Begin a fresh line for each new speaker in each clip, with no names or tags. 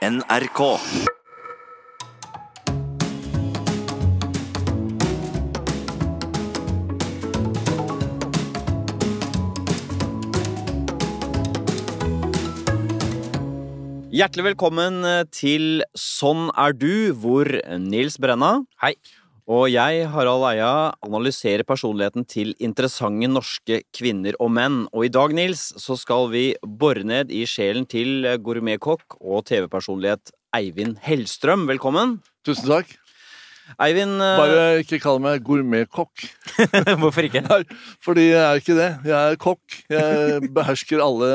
NRK.
Hjertelig velkommen eh, til Sånn er du, hvor Nils Brenna
Hei.
Og jeg, Harald Eia, analyserer personligheten til interessante norske kvinner og menn. Og i dag, Nils, så skal vi bore ned i sjelen til gourmetkokk og TV-personlighet Eivind Hellstrøm. Velkommen.
Tusen takk.
Eivind uh...
Bare ikke kall meg gourmetkokk.
Hvorfor ikke?
Nei, fordi jeg er ikke det. Jeg er kokk. Jeg behersker alle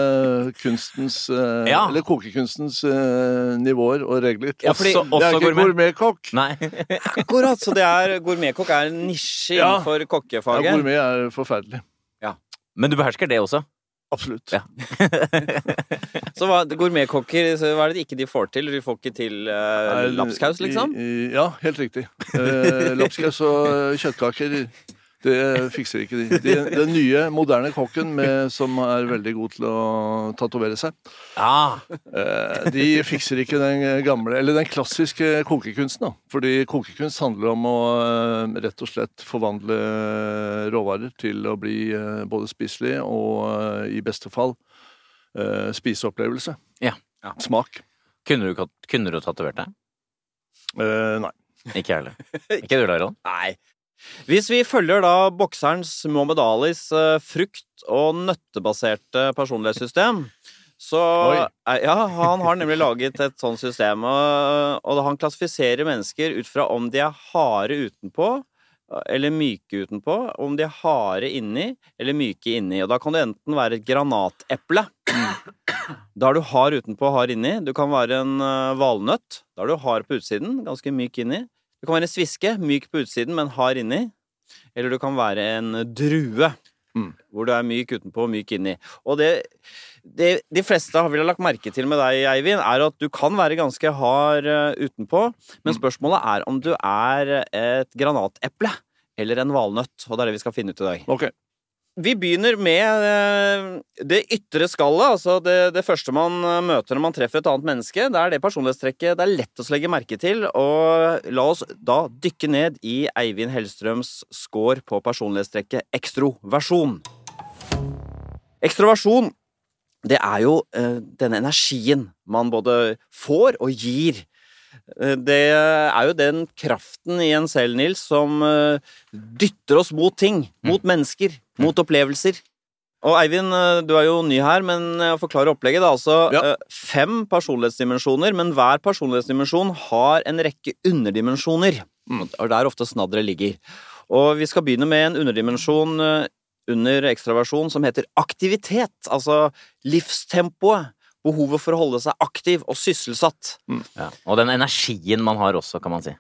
kunstens uh,
Ja.
Eller kokekunstens uh, nivåer og regler.
Ja, fordi-
Også,
jeg er ikke
gourmet?
gourmetkokk.
Gourmet
Akkurat. så det er gourmetkokk er en nisje
Ja.
innenfor
Ja,
kokkefaget.
gourmet er forferdelig.
Men du behersker det også?
Absolutt.
Ja.
Så hva, gourmetkokker, så hva er det ikke de får til? De får ikke til eh, lapskaus, liksom?
i- i- Ja, helt riktig. Eh, Lapskaus og kjøttkaker, det fikser ikke de. de. Den nye, moderne kokken med, som er veldig god til å tatovere seg,
Ja.
Eh, De fikser ikke den gamle, eller den klassiske kokekunsten. da. Fordi kokekunst handler om å eh, rett og slett forvandle råvarer til å bli eh, både spiselig og eh, i beste fall eh, spiseopplevelse.
Ja.
Ja.
Smak.
Kunne du, kunne du tatovert deg?
Eh, nei.
Ikke jeg heller. Ikke du, Laron?
Nei. Hvis vi følger da bokserens Mohammed Alis eh, frukt- og nøttebaserte personlighetssystem, så Ja, han har nemlig laget et sånt system, og, og han klassifiserer mennesker ut fra om de er harde utenpå eller myke utenpå, om de er harde inni eller myke inni. Og da kan det enten være et granateple. Da er du hard utenpå og hard inni. Du kan være en eh, valnøtt. Da er du hard på utsiden, ganske myk inni. Du kan være en sviske, myk på utsiden, men hard inni. Eller du kan være en drue,
Mm.
hvor du er myk utenpå og myk inni. Og det, det de fleste har vel lagt merke til med deg, Eivind, er at du kan være ganske hard eh, utenpå, men
Mm.
spørsmålet er om du er et granateple eller en valnøtt, og det er det vi skal finne ut i dag.
Ok.
Vi begynner med eh, det ytre skallet, altså det, det første man eh, møter når man treffer et annet menneske. Det er det personlighetstrekket det er lett å legge merke til. Og la oss da dykke ned i Eivind Hellstrøms score på personlighetstrekket ekstroversjon. Ekstroversjon, det er jo eh, denne energien man både får og gir. Det er jo den kraften i en selv, Nils, som dytter oss mot ting. Mot mennesker. Mot opplevelser. Og Eivind, eh, du er jo ny her, men jeg forklarer opplegget. da, altså
Ja.
eh, Fem personlighetsdimensjoner, men hver personlighetsdimensjon har en rekke underdimensjoner.
Mm.
Og der ofte snadderet ligger. Og vi skal begynne med en underdimensjon eh, under ekstraversjon som heter aktivitet. Altså livstempoet. Behovet for å holde seg aktiv og sysselsatt.
Ja. Og den energien man har også, kan man si.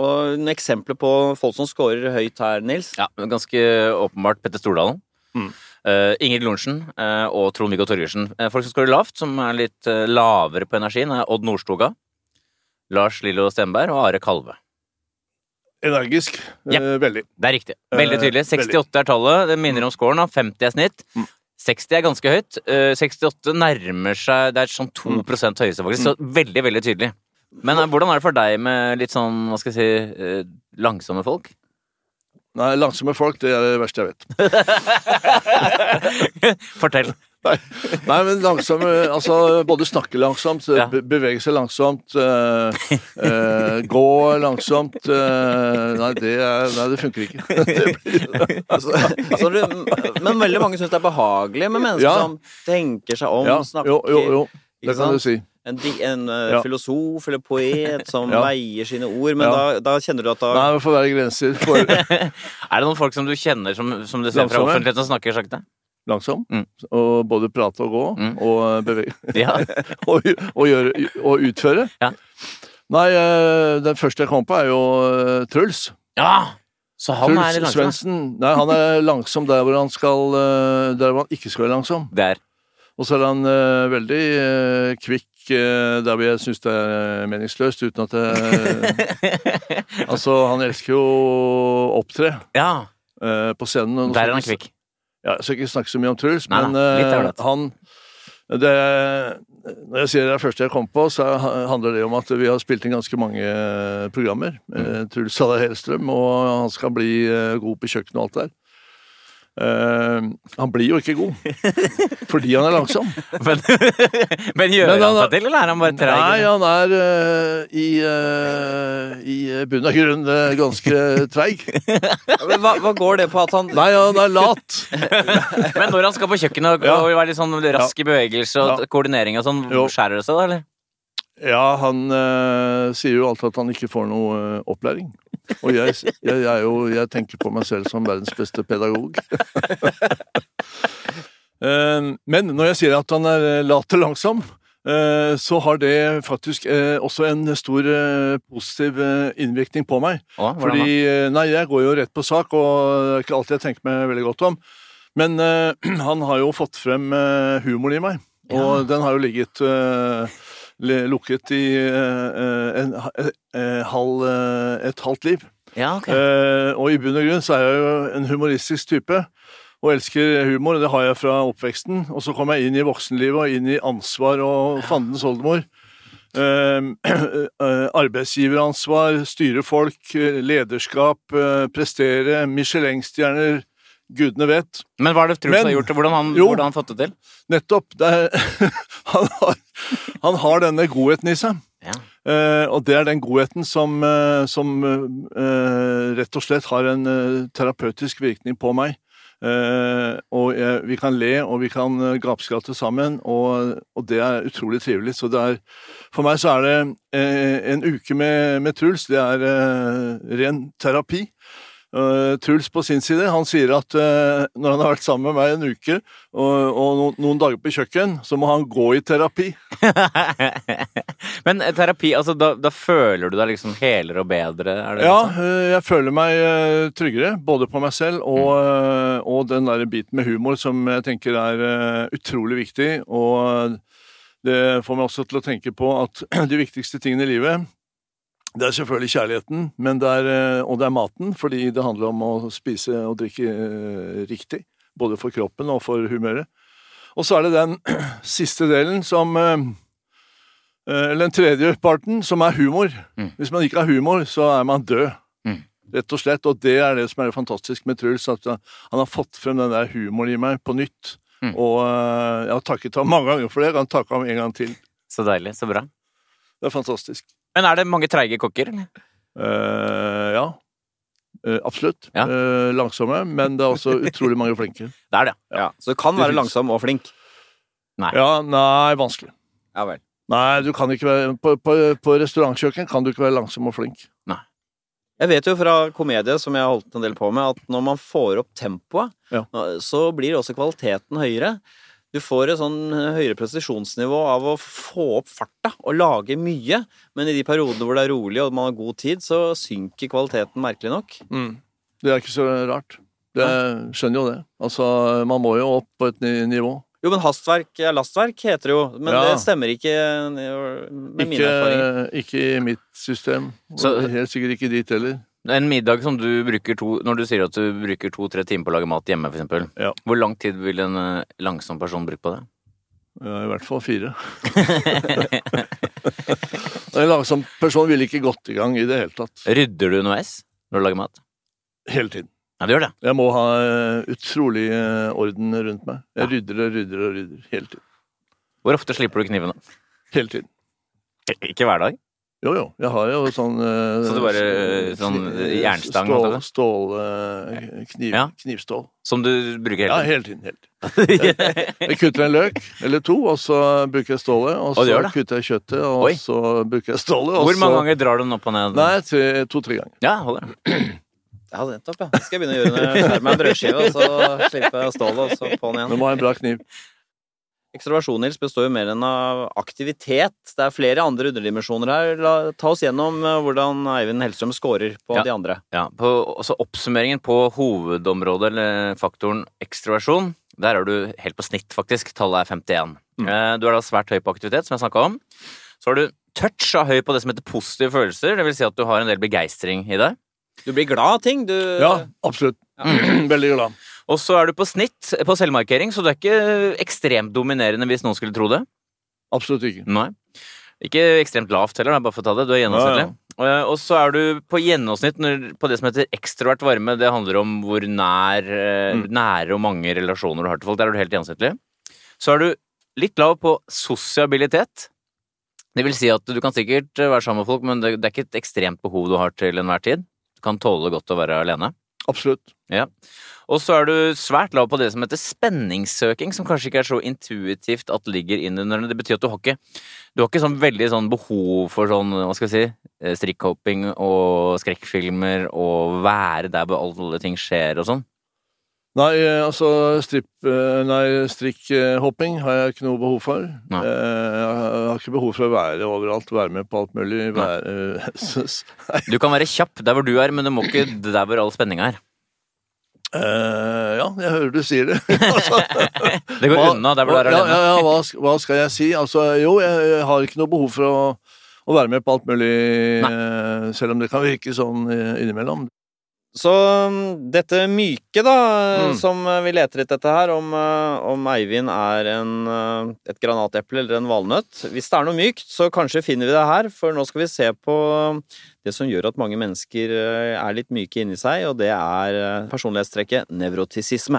Og en eksempler på folk som scorer høyt her, Nils.
Ja, Ganske åpenbart Petter Stordalen.
Mm.
Uh, Ingrid Lorentzen uh, og Trond-Viggo Torgersen. Uh, folk som scorer lavt, som er litt lavere på energien, er Odd Nordstoga, Lars Lillo Stenberg og Are Kalve.
Energisk.
Ja.
Veldig.
Det er riktig. Veldig tydelig. 68 er tallet. Det minner om scoren. 50 er snitt.
Mm.
60 er ganske høyt. Eh, 68 nærmer seg Det er sånn 2 høyeste, faktisk. Så veldig, veldig tydelig. Men eh, hvordan er det for deg med litt sånn, hva skal jeg si, eh, langsomme folk?
Nei, langsomme folk, det er det verste jeg vet.
Fortell.
Nei, nei, men langsomme Altså både snakke langsomt,
Ja.
bevege seg langsomt, øh, øh, gå langsomt øh, Nei, det, er, nei, det funker ikke. Det blir,
Altså, altså, du, men veldig mange syns det er behagelig med mennesker
Ja.
som tenker seg om,
ja,
snakker
jo, jo, jo. Det kan
sant?
du si.
En, en eh,
Ja.
filosof eller poet som
Ja.
veier sine ord, men
Ja.
da, da kjenner du at da
Nei, det får være grenser for
Er det noen folk som du kjenner som, som du ser fra
Langsomme?
offentligheten som snakker sakte?
langsom.
Mm.
Og både prate og gå,
Mm.
og bevege
Ja.
og, og, gjøre, og utføre.
Ja.
Nei, eh, den første jeg kom på, er jo eh, Truls.
ja! Så han
Truls
er langsom?
Svendsen. Nei, han er langsom der hvor han skal eh, Der hvor han ikke skal være langsom.
Der.
Og så er han uh, veldig uh, kvikk eh, der hvor jeg syns det er meningsløst, uten at jeg Altså, han elsker jo å opptre
Ja,
eh, på scenen.
der er han kvikk.
Ja, jeg skal ikke snakke så mye om Truls,
Nei
men eh, han det, når jeg sier det er første jeg kom på, så handler det om at vi har spilt inn ganske mange eh, programmer. Mm. Truls Salah Hellstrøm, og han skal bli eh, god på kjøkkenet og alt der. Eh, han blir jo ikke god, fordi han er langsom.
Men, men gjør
Men
han
han-
seg til, eller er han bare treig?
Nei, han er uh, i, uh, i bunn og grunn ganske treig.
Men Hva, hva går det på at han
Nei, han er lat.
Men når han skal på kjøkkenet og,
Ja.
og være litt sånn rask i bevegelse og
Ja.
koordinering og sånn, skjærer det seg da, eller?
Ja, han eh, sier jo alltid at han ikke får noe eh, opplæring. Og jeg, jeg, er jo, jeg tenker på meg selv som verdens beste pedagog. Eh, men når jeg sier at han er lat og langsom, eh, så har det faktisk også en stor positiv innvirkning på meg.
Ja,
Fordi Nei, jeg går jo rett på sak, og det er ikke alltid jeg tenker meg veldig godt om. Men han har jo fått frem humoren i meg, og den har jo ligget lukket i eh, en, eh, halv, eh, et halvt liv.
Ja, okay.
Eh, og i bunn og grunn så er jeg jo en humoristisk type. Og elsker humor, det har jeg fra oppveksten. Og så kom jeg inn i voksenlivet og inn i ansvar og fandens oldemor. Eh, eh, arbeidsgiveransvar, styre folk, eh, lederskap, eh, prestere, Michelin-stjerner, gudene vet.
Men hva er det Truls har gjort? Hvordan han,
Jo.
hvordan han fått det til?
Nettopp. Det er, han, har, han har denne godheten i seg.
Ja.
Uh, og det er den godheten som, uh, som uh, rett og slett har en terapeutisk virkning på meg. Og vi kan le, og vi kan gapskratte sammen, og, og det er utrolig trivelig. Så det er For meg så er det en uke med, med Truls, det er ren terapi. Eh, Truls på sin side, han sier at uh, når han har vært sammen med meg en uke og, og no, noen dager på kjøkken, så må han gå i terapi.
Men eh, terapi, altså da, da føler du deg liksom helere og bedre? Er det
Ja, eh, jeg føler meg tryggere, både på meg selv og, mm. og den der biten med humor som jeg tenker er utrolig viktig. Og det får meg også til å tenke på at de viktigste tingene i livet det er selvfølgelig kjærligheten, men det er, eh, og det er maten, fordi det handler om å spise og drikke eh, riktig. Både for kroppen og for humøret. Og så er det den siste delen som eh, Eller den tredje parten, som er humor.
Mm.
Hvis man ikke har humor, så er man død.
Mm.
Rett og slett. Og det er det som er det fantastisk med Truls, at han har fått frem den der humoren i meg på nytt.
Mm.
Og jeg har takket ham mange ganger for det. Jeg kan takke ham en gang til.
Så deilig, så bra.
Det er fantastisk.
Men er det mange treige kokker, eller?
Eh, ja. Uh, absolutt.
Ja.
Uh, langsomme, men det er også utrolig mange flinke.
Det er det.
Ja, Så du kan være langsom og flink. Nei.
Ja, nei, vanskelig.
Ja vel.
Nei, du kan ikke være På, på, på restaurantkjøkken kan du ikke være langsom og flink. Nei.
Jeg vet jo fra komedie, som jeg har holdt en del på med, at når man får opp tempoet,
Ja.
så blir også kvaliteten høyere. Du får et sånn høyere presisjonsnivå av å få opp farta og lage mye, men i de periodene hvor det er rolig og man har god tid, så synker kvaliteten merkelig nok.
Det er ikke så rart. Det skjønner jo det. Altså, man må jo opp på et nivå.
Jo, men hastverk er lastverk, heter det jo. Men
Ja.
det stemmer ikke med mine erfaringer.
Ikke, ikke i mitt system. Og
Så-
helt sikkert ikke dit heller.
En middag som du bruker to Når du sier at du bruker to-tre timer på å lage mat hjemme, eksempel.
Ja.
Hvor lang tid vil en eh, langsom person bruke på det?
Ja, I hvert fall fire. En langsom person ville ikke gått i gang i det hele tatt.
Rydder du underveis når du lager mat?
Hele tiden.
Ja, du gjør det.
Jeg må ha eh, utrolig eh, orden rundt meg. Jeg rydder og rydder og rydder. Hele tiden.
Hvor ofte slipper du kniven? da?
Hele tiden.
Ikke hver dag?
Jo, jo. Jeg har jo sånn uh,
Så du bare, sånn, jernstang,
Stål,
altså?
stål uh, kniv,
Ja.
Knivstål.
Som du bruker hele tiden?
Ja, hele tiden. hele tiden. Jeg kutter en løk eller to, og så bruker jeg stålet. Og
Og
så kutter jeg kjøttet, og
Oi.
så bruker jeg stålet. Og
Hvor mange
så...
ganger drar du den opp og ned?
Nei, to-tre ganger.
Ja, holder.
Ja, nettopp, ja. Det skal jeg begynne å gjøre når jeg skjærer meg en brødskive, og så slipper jeg stålet, og så på'n igjen.
Du må ha en bra kniv.
Ekstroversjon Nils, består jo mer enn av aktivitet. Det er flere andre underdimensjoner her. La, ta oss gjennom eh, hvordan Eivind Hellstrøm scorer på
Ja.
de andre.
Ja, på, også Oppsummeringen på hovedområdet, eller faktoren ekstroversjon, der er du helt på snitt, faktisk. Tallet er 51.
Mm.
Eh, Du er da svært høy på aktivitet, som jeg snakka om. Så har du touch av høy på det som heter positive følelser, det vil si at du har en del begeistring i deg.
Du blir glad av ting. Du
Ja, absolutt. Veldig glad.
Og så er du på snitt på selvmarkering, så du er ikke ekstremt dominerende hvis noen skulle tro det.
Absolutt ikke.
Nei. Ikke ekstremt lavt heller, bare for å ta det. Du er gjennomsnittlig. Eh, Og så er du på gjennomsnitt på det som heter ekstrovert varme. Det handler om hvor nær, eh,
Mm.
nære og mange relasjoner du har til folk. Der er du helt gjennomsnittlig. Så er du litt lav på sosiabilitet. Det vil si at du kan sikkert eh, være sammen med folk, men det, er ikke et ekstremt behov du har til enhver tid. Du kan tåle godt å være alene.
Absolutt.
Og så er du svært lav på det som heter spenningssøking, som kanskje ikke er så intuitivt at ligger innunder den. Det betyr at du har ikke, du har ikke sånn veldig sånn behov for sånn, hva skal jeg si, eh, strikkhopping og skrekkfilmer og være der hvor alle ting skjer og sånn.
Nei, eh, altså stripp, eh, nei, strikkhopping har jeg ikke noe behov for.
Nei.
Jeg har ikke behov for å være overalt, være med på alt mulig. Være.
Du kan være kjapp der hvor du er, men du må ikke der hvor all spenninga er.
Eh, ja, jeg hører du sier det. altså,
Det går
hva-
unna der hvor du er
ja,
alene.
Ja, ja, hva, hva skal jeg si? Altså, jo, jeg, jeg har ikke noe behov for å, å være med på alt mulig, uh, selv om det kan virke sånn eh, innimellom.
Så um, dette myke, da,
Mm.
som vi leter etter her, om, uh, om Eivind er en, uh, et granateple eller en valnøtt Hvis det er noe mykt, så kanskje finner vi det her, for nå skal vi se på um, det som gjør at mange mennesker uh, er litt myke inni seg, og det er personlighetstrekket nevrotisisme.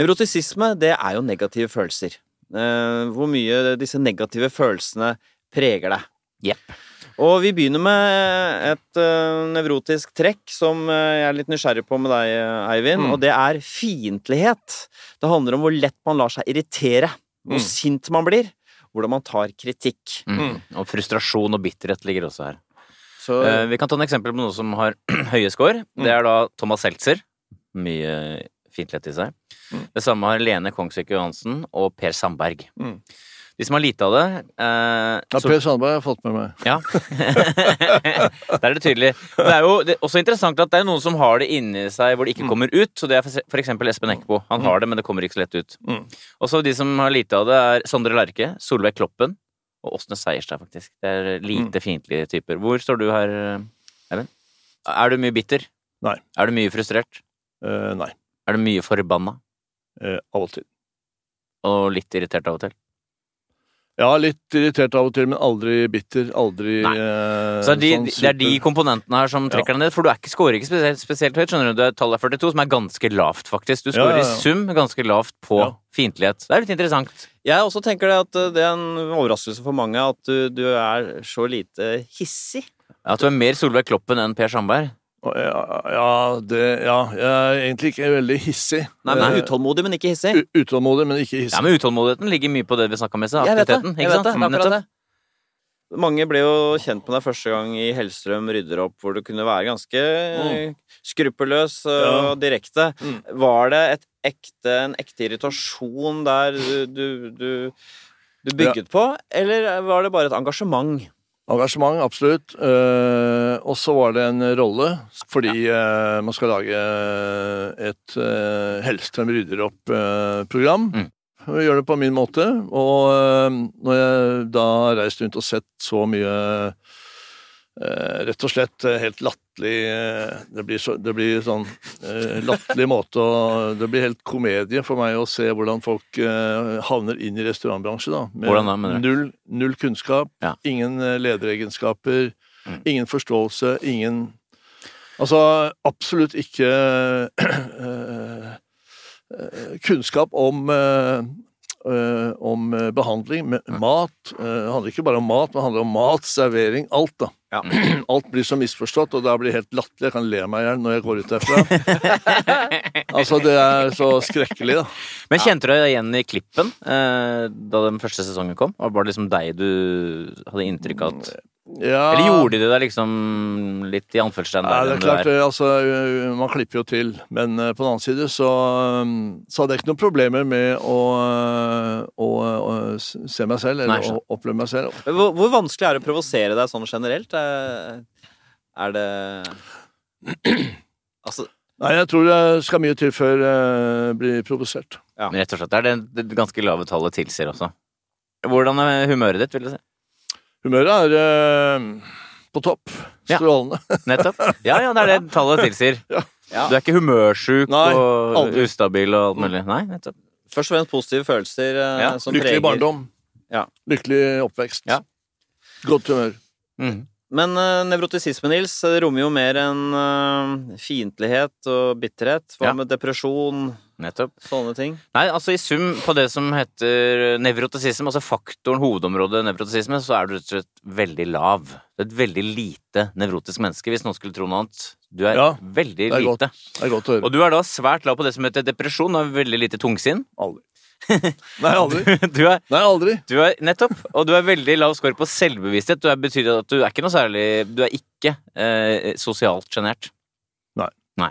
Nevrotisisme, det er jo negative følelser. Hvor mye disse negative følelsene preger deg.
Jepp.
Og vi begynner med et uh, nevrotisk trekk som uh, jeg er litt nysgjerrig på med deg, eh, Eivind,
Mm.
og det er fiendtlighet. Det handler om hvor lett man lar seg irritere, hvor
Mm.
sint man blir, hvordan man tar kritikk.
Mm. Og frustrasjon og bitterhet ligger også her.
Så
Uh, vi kan ta en eksempel på noe som har høye score. Det er da Thomas Seltzer. Mye fiendtlighet i seg.
Mm.
Det samme har Lene Kongsvik Johansen og Per Sandberg.
Mm.
De som har lite av det eh,
Ja, Per Sandberg har fått med meg.
Ja. Der er det tydelig. Men det er jo det er også interessant at det er noen som har det inni seg hvor det ikke
Mm.
kommer ut. Så det er eksempel Espen Eckbo. Han har det, men det kommer ikke så lett ut.
Mm.
Også de som har lite av det, er Sondre Lerche, Solveig Kloppen og Åsne Seierstad, faktisk. Det er lite
Mm.
fiendtlige typer. Hvor står du her, Eivind? Er du mye bitter?
Nei.
Er du mye frustrert?
Uh, nei.
Er du mye forbanna?
Uh, av og til.
Og litt irritert av og til?
Ja, litt irritert av og til, men aldri bitter. Aldri
Nei.
eh,
Så det er, de,
sånn
det er de komponentene her som trekker deg ned, for du er ikke, scorer ikke spesielt, spesielt høyt. skjønner du, du er Tallet er 42, som er ganske lavt, faktisk. Du
Ja,
scorer
ja, ja.
i sum ganske lavt på
Ja.
fiendtlighet. Det er litt interessant.
jeg også tenker det at uh, det er en overraskelse for mange at du, du er så lite hissig.
At du er mer Solveig Kloppen enn Per Sandberg.
Ja, ja, det, ja, jeg er egentlig ikke veldig hissig.
Nei, men
Eh,
Utålmodig, men ikke hissig.
u- Utålmodig, men ikke hissig.
Ja, men utålmodigheten ligger mye på det vi snakka med i
Jeg vet det.
Aktiviteten.
Jeg
Ikke
vet
sant?
det. det er akkurat det. Mange ble jo kjent med deg første gang i Hellstrøm rydder opp, hvor du kunne være ganske
Mm.
skruppelløs og
Ja.
direkte.
Mm.
Var det et ekte, en ekte irritasjon der du, du, du, du bygget på, eller var det bare et engasjement?
Engasjement, absolutt. Uh, og så var det en rolle, fordi uh, man skal lage et uh, Hellstrøm rydder opp-program.
Mm.
Jeg gjør det på min måte. Og eh, når jeg da har reist rundt og sett så mye eh, Rett og slett eh, helt latterlig eh, det, så, det blir sånn eh, latterlig måte å Det blir helt komedie for meg å se hvordan folk eh, havner inn i restaurantbransjen. da. Med
du?
null, null kunnskap,
Ja.
ingen lederegenskaper,
Mm.
ingen forståelse, ingen Altså absolutt ikke kunnskap om eh, eh, om eh, behandling, med mat. Uh, Det handler ikke bare om mat, men det handler om mat, servering, alt, da.
Ja.
Alt blir så misforstått, og da blir det helt latterlig. Jeg kan le meg i hjel når jeg går ut derfra. altså, det er så skrekkelig, da.
Men kjente du deg igjen i klippen uh, da den første sesongen kom? Var det liksom deg du hadde inntrykk av at
Ja,
Eller gjorde de det liksom litt i anførselstegn
Ja, det er klart, det, altså, man klipper jo til, men på den annen side så, så hadde jeg ikke noen problemer med å, å, å se meg selv, eller
Nei,
å oppleve meg selv.
Hvor, hvor vanskelig er det å provosere deg sånn generelt? Er, er det Altså
Nei, jeg tror det skal mye til før jeg blir provosert.
Men rett og slett, det er det det ganske lave tallet tilsier også. Hvordan er humøret ditt, vil du si?
Humøret er ø, på topp.
Ja. Nettopp. Ja, ja, det er det tallet tilsier.
Ja.
Ja.
Du er ikke humørsjuk
Nei,
og
aldri.
ustabil og alt mulig? Nei, nettopp.
Først og fremst positive følelser eh,
Ja,
som
Lykkelig
preger
barndom.
Ja.
Lykkelig oppvekst.
Ja.
Godt humør.
Mhm.
Men uh, nevrotisisme, Nils, rommer jo mer enn uh, fiendtlighet og bitterhet. Hva
Ja.
med depresjon?
Nettopp.
Sånne ting.
Nei, altså i sum på det som heter nevrotisisme, altså faktoren, hovedområdet nevrotisisme, så er du rett og slett veldig lav. Du er et veldig lite nevrotisk menneske, hvis noen skulle tro noe annet. Du er
Ja,
veldig
Det er
lite.
godt, det er godt å høre.
Og du er da svært lav på det som heter depresjon, og veldig lite tungsinn.
Aldri. Nei, aldri.
Du er,
Nei, aldri.
du er nettopp, og du er veldig lav score på selvbevissthet. Du er, betyr at du er ikke noe særlig Du er ikke eh, sosialt sjenert.
Nei.
Nei.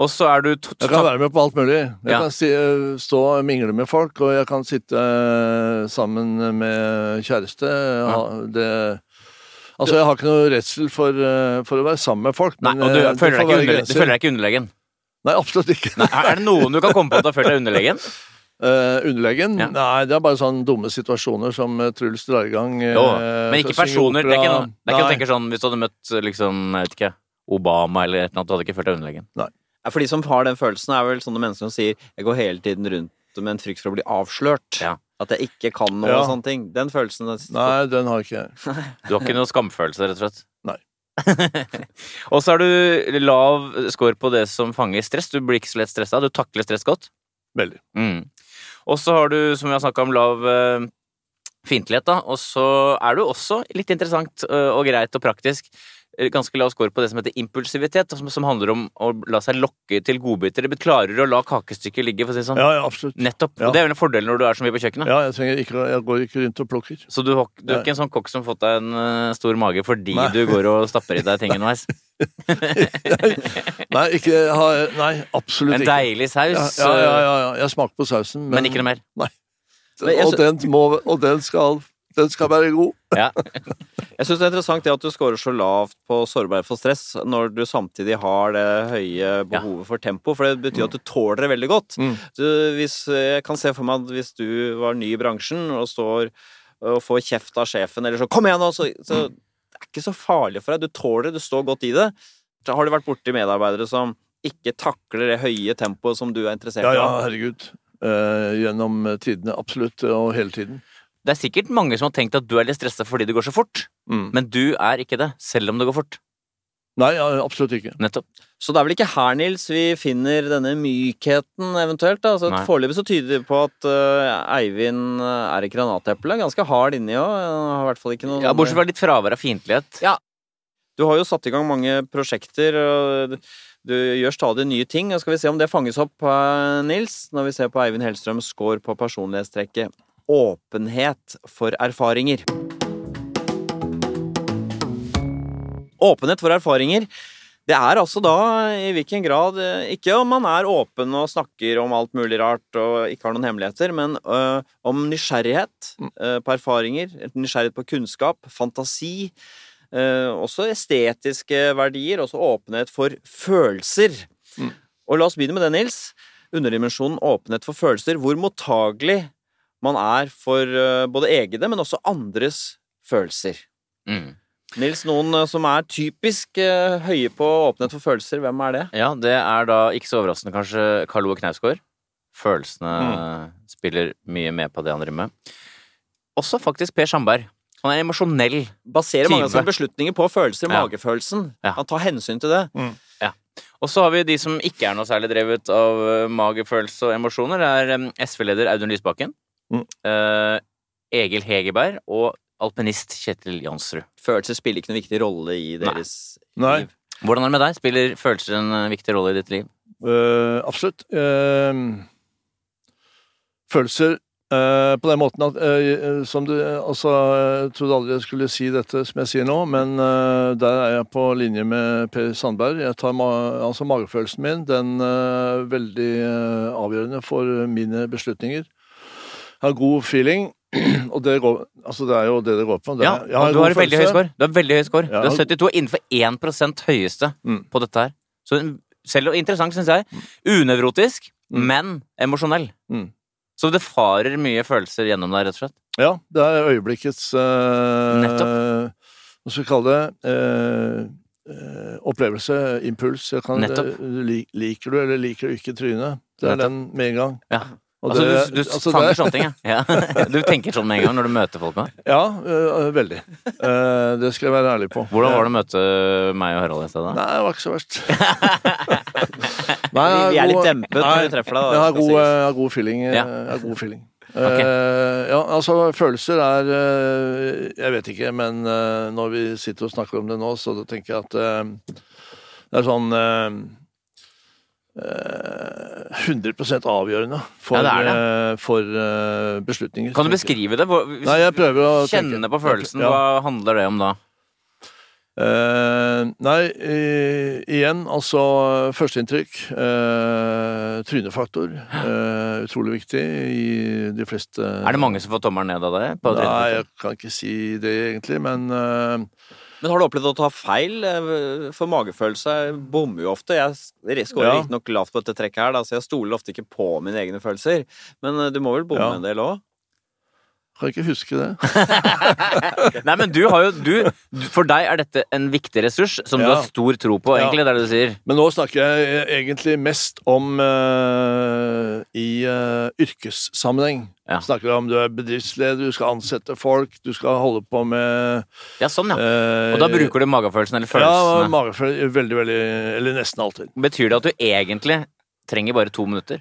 Og så er du
Jeg kan være med på alt mulig. Jeg
Ja.
kan si, eh, stå og mingle med folk, og jeg kan sitte eh, sammen med kjæreste. Ja. det, altså, jeg har ikke noe redsel for, eh, for å være sammen med folk,
Nei, og du
det
føler, deg ikke du føler deg ikke underlegen?
Nei, absolutt ikke.
Nei, er det noen du kan komme på at du har følt deg underlegen?
Eh, underlegen?
Ja.
Nei, det er bare sånne dumme situasjoner som eh, Truls drar i gang. Uh,
Jo, men ikke personer. Det er ikke, det er ikke å tenke sånn Hvis du hadde møtt liksom, jeg vet ikke, Obama eller noe, du hadde ikke følt deg underlegen.
Ja, For de som har den følelsen, er vel sånne mennesker som sier 'jeg går hele tiden rundt med en frykt for å bli avslørt'.
Ja.
At jeg ikke kan noe
Ja.
og sånne ting. Den følelsen
Nei, den har ikke jeg.
Du har ikke noe skamfølelse, rett og slett?
Nei.
og så har du lav score på det som fanger stress. Du blir ikke så lett stressa. Du takler stress godt.
Veldig.
Mm. Og så har du, som vi har snakka om, lav fintlighet, fiendtlighet, da. Og så er du også litt interessant eh, og greit og praktisk. Eh, Ganske lav score på det som heter impulsivitet, som, som handler om å la seg lokke til godbiter. Det klarer å la kakestykket ligge, for å si det sånn.
Ja, ja, absolutt.
Nettopp.
Ja.
Og det er jo en fordel når du er så mye på kjøkkenet.
Ja, jeg, trenger ikke, jeg går ikke rundt og plukker.
Så du, du er ikke en sånn kokk som har fått deg en uh, stor mage fordi
Nei.
du går og stapper i deg ting underveis?
Nei, ikke, nei absolutt ikke.
En deilig saus,
Ja, ja, ja, ja, ja. Jeg smaker på sausen,
men ikke noe mer.
Nei.
Og, den, må, og den, skal, den skal være god.
Ja.
Jeg syns det er interessant det at du scorer så lavt på sårbarhet for stress, når du samtidig har det høye behovet for tempo, for det betyr at du tåler det veldig godt.
Mm.
Du, hvis, jeg kan se for meg at hvis du var ny i bransjen og står og får kjeft av sjefen, eller så 'kom igjen nå', så, så det er ikke så farlig for deg. Du tåler det, du står godt i det. Så har du vært borti medarbeidere som ikke takler det høye tempoet som du er interessert
Ja,
i?
ja, herregud. Eh, gjennom tidene. Absolutt. Og hele tiden.
Det er sikkert mange som har tenkt at du er litt stressa fordi det går så fort,
Mm.
men du er ikke det, selv om det går fort.
Nei, absolutt ikke.
Nettopp.
Så det er vel ikke her, Nils, vi finner denne mykheten eventuelt? Da. Altså. Foreløpig så tyder det på at uh, Eivind øh, er i granateple. Ganske hard inni òg. Har i hvert fall ikke noe
Ja, Bortsett fra litt fravær av fiendtlighet.
Ja. Du har jo satt i gang mange prosjekter, og du gjør stadig nye ting. Og skal vi se om det fanges opp, øh, Nils, når vi ser på Eivind Hellstrøms score på personlighetstrekket åpenhet for erfaringer. Åpenhet for erfaringer. Det er altså da i hvilken grad eh, Ikke om man er åpen og snakker om alt mulig rart og ikke har noen hemmeligheter, men øh, om nysgjerrighet øh, på erfaringer, nysgjerrighet på kunnskap, fantasi. Uh, også estetiske verdier, også åpenhet for følelser.
Mm.
Og la oss begynne med det, Nils. Underdimensjonen åpenhet for følelser. Hvor mottagelig man er for øh, både egne, men også andres følelser.
Mm.
Nils, noen øh, som er typisk øh, høye på åpenhet for følelser, hvem er det?
Ja, det er da ikke så overraskende kanskje Karl Ove Knausgård. Følelsene spiller mye med på det han driver med. Også faktisk Per Sandberg. Han er emosjonell.
Baserer mange av
Type.
sine beslutninger på følelser,
Ja.
magefølelsen.
Ja.
Han tar hensyn til det.
Og så har vi de som ikke er noe særlig drevet av eh, magefølelse og emosjoner. Det er eh, SV-leder Audun Lysbakken.
Mm.
eh, Egil Hegerberg og alpinist Kjetil Jansrud.
Følelser spiller ikke noen viktig rolle i deres
Nei.
liv.
Hvordan er det med deg? Spiller følelser en eh, viktig rolle i ditt liv?
Uh, absolutt. Uh, følelser uh, på den måten at som du Altså, jeg trodde aldri jeg skulle si dette som jeg sier nå, men der er jeg på linje med Per Sandberg. Jeg tar ma altså magefølelsen min. Den er veldig avgjørende for mine beslutninger. Har god feeling, og det, altså det er jo det det går på. Det
Ja,
er,
og du har veldig høy score. Du har veldig høy score.
Ja.
Du har 72 innenfor 1 høyeste
Mm.
på dette her. Så selv og interessant, syns jeg. Unevrotisk,
Mm.
men emosjonell.
Mm.
Så det farer mye følelser gjennom deg, rett og slett.
Ja, det er øyeblikkets øh,
Nettopp.
Hva skal vi kalle det? Øh, opplevelse, impuls. Jeg kan,
Nettopp.
liker du eller liker du ikke trynet? Det er
Nettopp.
den med en gang.
Ja.
Og
Altså,
det-
du, du
altså,
fanger
det-
sånne ting, ja. ja. Du tenker sånn med en gang når du møter folk nå.
Ja, øh, veldig. Uh, det skal jeg være ærlig på.
Hvordan var det å møte meg og Harald i sted?
Nei, det var ikke så verst.
Vi, vi er litt dempet når vi treffer deg.
Jeg har god, jeg har god feeling.
Ja.
Jeg har god feeling.
Ok.
Eh, ja, altså, følelser er Jeg vet ikke, men når vi sitter og snakker om det nå, så tenker jeg at det er sånn 100 avgjørende for,
Ja, det er
eh, for eh, beslutninger.
Kan du beskrive det? Hvis
Nei, jeg prøver å
kjenne
tenke.
på følelsen,
Ja.
hva handler det om da?
Uh, nei, uh, igjen, altså førsteinntrykk. Uh, trynefaktor. Uh, utrolig viktig i de fleste
Er det mange som får tommelen ned av det? På
Nei, jeg kan ikke si det egentlig, men eh,
Men har du opplevd å ta feil? Eh, For magefølelse bommer jo ofte. Jeg scorer
Ja.
riktignok lavt på dette trekket her, da, så jeg stoler ofte ikke på mine egne følelser. Men eh, du må vel bomme
Ja.
en del òg?
Kan ikke huske det.
Nei, men du har jo du, For deg er dette en viktig ressurs som du har stor tro på,
Ja.
egentlig, det er det du sier.
Men nå snakker jeg egentlig mest om uh, i uh, yrkessammenheng.
Ja.
Snakker om du er bedriftsleder, du skal ansette folk, du skal holde på med
Ja, sånn, ja.
Uh,
Og da bruker du magefølelsen eller følelsene?
Ja, magefølelsen. Veldig, veldig Eller nesten alltid.
Betyr det at du egentlig trenger bare to minutter?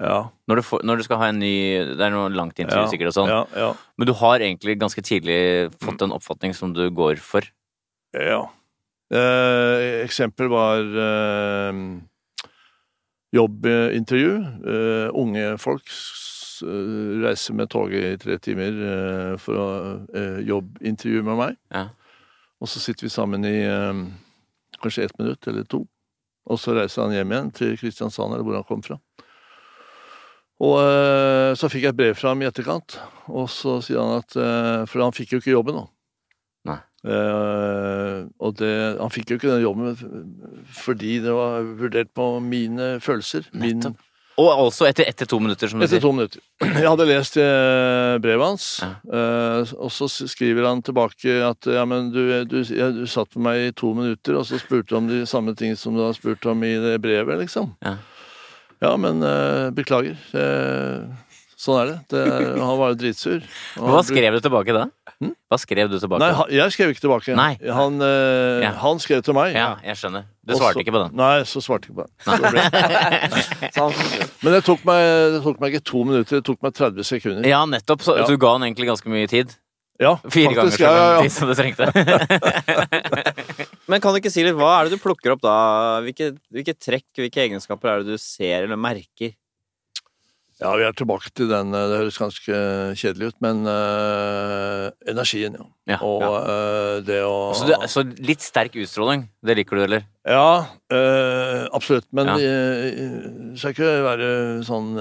Ja.
Når du, får, når du skal ha en ny Det er noe langt intervju
ja,
sikkert og sånn.
Ja, ja,
Men du har egentlig ganske tidlig fått en oppfatning som du går for.
ja. Eh, eksempel var eh, jobbintervju. Eh, unge folk eh, reiser med toget i tre timer eh, for å eh, jobbintervju med meg.
Ja.
Og så sitter vi sammen i kanskje ett minutt eller to. Og så reiser han hjem igjen til Kristiansand, eller hvor han kom fra. Og eh, så fikk jeg et brev fra ham i etterkant, og så sier han at eh, For han fikk jo ikke jobben, da.
Nei.
Eh, og det, han fikk jo ikke den jobben fordi det var vurdert på mine følelser. Min,
Og altså etter, etter to minutter, som du
etter
sier.
to minutter. Jeg hadde lest brevet hans,
Ja.
eh, og så skriver han tilbake at ja, men du, du, ja, du satt med meg i to minutter, og så spurte du om de samme ting som du har spurt om i det brevet, liksom.
Ja.
Ja, men uh, beklager. Uh, sånn er det. det han var jo dritsur.
Hva skrev du tilbake da?
Hmm?
Hva skrev du tilbake?
Nei, jeg skrev ikke tilbake.
Nei.
Han, uh,
Ja.
han skrev til meg.
Ja, jeg skjønner. Du svarte
så-
ikke på den.
Nei, så svarte jeg ikke på den. Men det tok, meg, det tok meg ikke to minutter, det tok meg 30 sekunder.
Ja, nettopp. Så
Ja.
du ga han egentlig ganske mye tid.
Ja,
Fire ganger så
ja, ja,
lang
ja.
tid som du trengte.
Men kan du ikke si litt, hva er det du plukker opp da? Hvilke, hvilke trekk, hvilke egenskaper er det du ser eller merker?
Ja, vi er tilbake til den. eh, Det høres ganske kjedelig ut, men eh, energien, ja.
Ja,
Og eh, det å
så, du, så litt sterk utstråling, det liker du, eller?
Ja, eh, absolutt. Men
Ja.
det skal ikke være sånn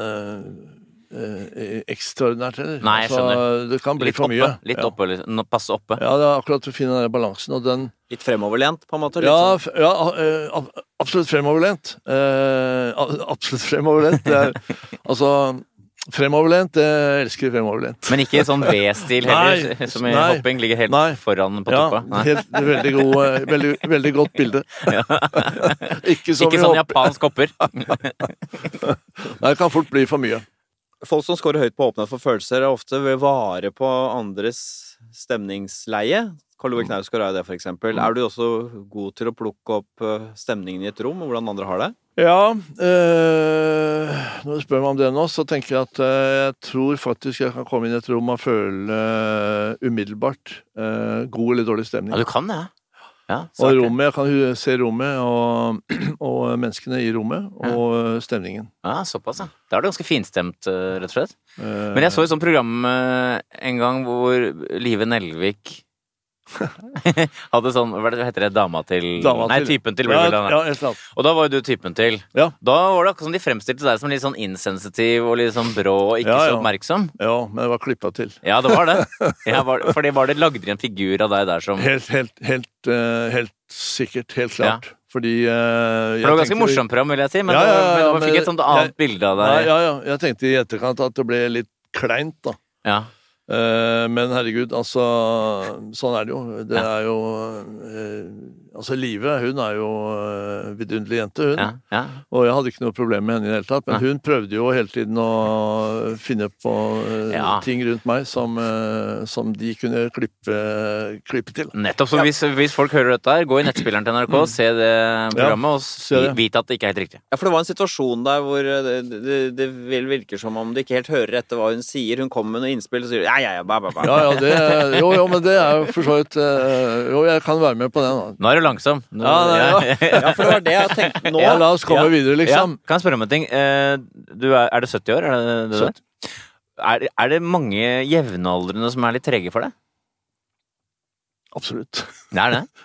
eh, eh, ekstraordinært heller.
Nei, jeg skjønner.
det kan bli
Litt
for
oppe.
mye.
Litt
ja.
oppe, liksom. Passe oppe.
Ja, det er akkurat å finne den balansen, og den
Litt fremoverlent, på en måte? Litt
Ja,
sånn.
f- ja eh, absolutt fremoverlent. Eh, absolutt fremoverlent. Det er, altså Fremoverlent, jeg elsker fremoverlent.
Men ikke sånn V-stil heller,
Nei,
som i
nei,
hopping ligger helt
nei.
foran på
Ja,
toppa.
Helt, veldig, god, eh, veldig, veldig godt bilde. Ikke som
Ikke sånn
hopp-
japansk hopper.
Nei, det kan fort bli for mye.
Folk som scorer høyt på åpenhet for følelser, er ofte ved vare på andres stemningsleie. Karl Ove Knausgård er det, for eksempel. Er du også god til å plukke opp eh, stemningen i et rom, og hvordan andre har det?
Ja, øh, når du spør meg om det nå, så tenker jeg at øh, jeg tror faktisk jeg kan komme inn i et rom og føle øh, umiddelbart eh, god eller dårlig stemning.
Ja, du kan det. Ja,
Og rommet, jeg kan se rommet og, og menneskene i rommet og ja. stemningen.
Ja, såpass, ja. Da er det ganske finstemt, eh, rett og slett.
Eh,
Men jeg så et sånt program eh, en gang hvor Live Nelvik hadde sånn Hva er heter det? Dama til
Dama
Nei,
til-
typen til.
ja, ja, annet.
Og da var jo du typen til.
Ja.
Da var det akkurat som de fremstilte deg som litt sånn insensitiv og litt sånn brå og ikke
Ja,
så oppmerksom.
ja, men det var klippa til.
Ja, det var det. Ja, var, fordi var det lagd en figur av deg der som
Helt, helt, helt, uh, helt sikkert. Helt klart. Fordi eh,
For det var ganske morsomt program, vil jeg si, men,
Ja, ja,
ja, men
ja,
man fikk et sånt annet
jeg-
bilde av
deg
deg.
ja, ja. Jeg tenkte i etterkant at det ble litt kleint, da.
Ja.
Eh, men herregud, altså Sånn er det jo. Det er jo eh, Altså, Live hun er jo uh, vidunderlig jente, hun.
Ja, ja.
Og jeg hadde ikke noe problem med henne i det hele tatt. Men
ja.
hun prøvde jo hele tiden å finne på uh,
Ja.
ting rundt meg som, uh, som de kunne klippe, klippe til.
Nettopp. Så hvis, hvis folk hører dette her, gå i nettspilleren til NRK, se det programmet, og
se
vite at det ikke er helt riktig.
Ja, for det var en situasjon der hvor eh, det, det, det vel virker som om du ikke helt hører etter hva hun sier. Hun kommer med noen innspill og sier ja, ja, ja, ba, ba, ba.
Ja, ja, det, jo, jo, men det er jo for så vidt Jo, jeg kan være med på det, da.
Nå er du langsom. Nå,
Ja, ja,
Ja, for det var det jeg tenkte nå.
Ja, la oss komme
Ja.
videre,
Ja,
liksom.
kan jeg spørre om en ting? Eh, Du er, er det 70 år? Er det det, det? Er, er det mange jevnaldrende som er litt trege for det?
Absolutt.
Det er det?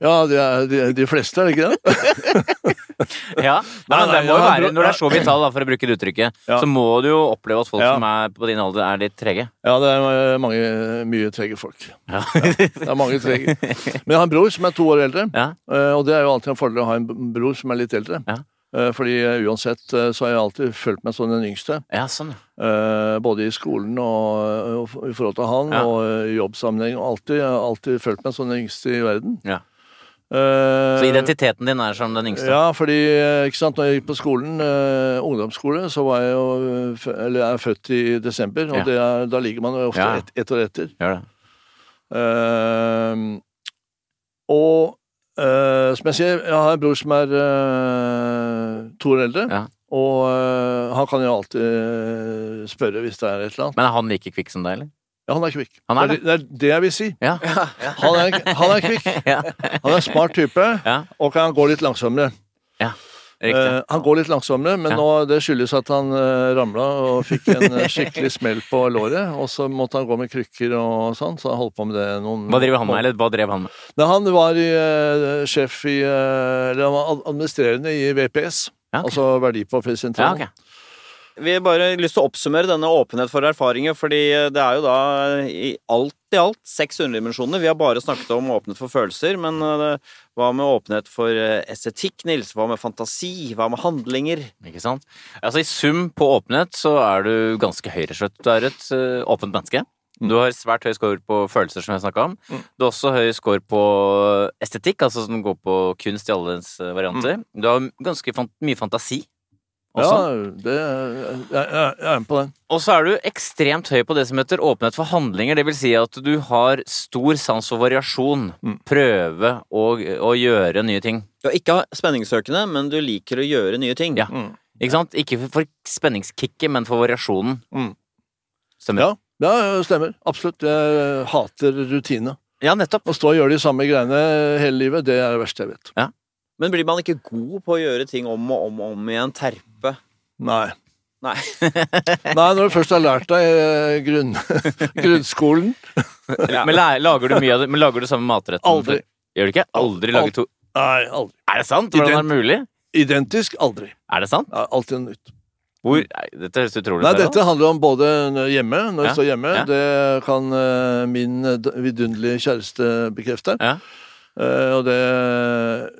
Ja, de, er, de, de fleste, er det ikke det?
Ja. Nei, men det må jo være, når det er så vital, da, for å bruke det uttrykket,
Ja.
så må du jo oppleve at folk
Ja.
som er på din alder, er litt trege.
Ja, det er mange, mye trege folk.
Ja.
Det er mange trege. Men jeg har en bror som er to år eldre,
Ja.
eh, og det er jo alltid en fordel å ha en bror som er litt eldre. Eh, Fordi eh, uansett eh, så har jeg alltid følt meg som den yngste.
ja, sånn.
Både i skolen og i forhold til han,
Ja.
og i jobbsammenheng. Og alltid, jeg har alltid følt meg som den yngste i verden.
Ja. Så identiteten din er som den yngste?
Ja, fordi ikke sant, når jeg gikk på skolen, ungdomsskole, så var jeg jo Eller jeg er født i desember, og
Ja.
det er, da ligger man jo ofte
Ja.
ett et år etter.
Gjør det.
Uh, og eh, som jeg sier, jeg har en bror som er uh, to år eldre.
Ja.
Og uh, han kan jo alltid spørre hvis det er et eller annet.
Men er han like kvikk som deg, eller?
Ja, han er kvikk.
Han er
det, er, det er det jeg vil si.
Ja.
Han er, han er kvikk.
ja.
Han er en smart type,
ja.
og kan gå litt langsommere.
Riktig.
Eh, han går litt langsommere, men
Ja.
nå, det skyldes at han uh, ramla og fikk en eh, skikkelig smell på låret. Og så måtte han gå med krykker og sånn, så han holdt på med det noen
Hva driver han med, eller hva drev han med?
Nei, han var i, uh, sjef i eh, Eller han var administrerende i VPS.
Ja, okay.
Altså
Ja,
Verdipapirsentralen.
Vi har bare lyst til å oppsummere denne åpenhet for erfaringer, fordi det er jo da i alt i alt seks underdimensjoner. Vi har bare snakket om åpenhet for følelser, men eh, hva med åpenhet for eh, estetikk, Nils? Hva med fantasi? Hva med handlinger?
Ikke sant? Altså I sum på åpenhet så er du ganske høyreslått. Du er et åpent menneske. Du har svært høy score på følelser, som jeg snakka om.
Mm.
Du har også høy score på estetikk, altså som går på kunst i alle dens varianter. varianter. Du har ganske fant mye fantasi også.
Ja, det, jeg, jeg, jeg er med på den.
Og så er du ekstremt høy på det som heter åpenhet for handlinger. Det vil si at du har stor sans for variasjon.
Mm.
Prøve å, å gjøre nye ting.
Du er ikke spenningssøkende, men du liker å gjøre nye ting.
Ja.
Mm.
Ikke sant? Ikke for spenningskicket, men for variasjonen.
Mm.
Stemmer.
Ja, ja, stemmer. Absolutt. Jeg hater rutine.
Ja, nettopp.
Å stå og gjøre de samme greiene hele livet, det er det verste jeg vet.
Men blir man ikke god på å gjøre ting om og om og om igjen? Terpe?
Nei.
Nei.
Nei, når du først har lært deg eh, grunn, grunnskolen
Ja.
Men lager du mye av det? Men lager du samme matretten?
Aldri.
Gjør du ikke? Aldri lager to
Nei, aldri.
Er det sant? Hvordan er det mulig?
Identisk aldri.
Er det sant?
Ja, alltid noe nytt.
Hvor Nei, Dette høres utrolig
Nei, dette handler om både hjemme, når
Ja,
jeg står hjemme.
ja.
Det kan uh, min eh, vidunderlige kjæreste bekrefte.
Ja.
Eh, og det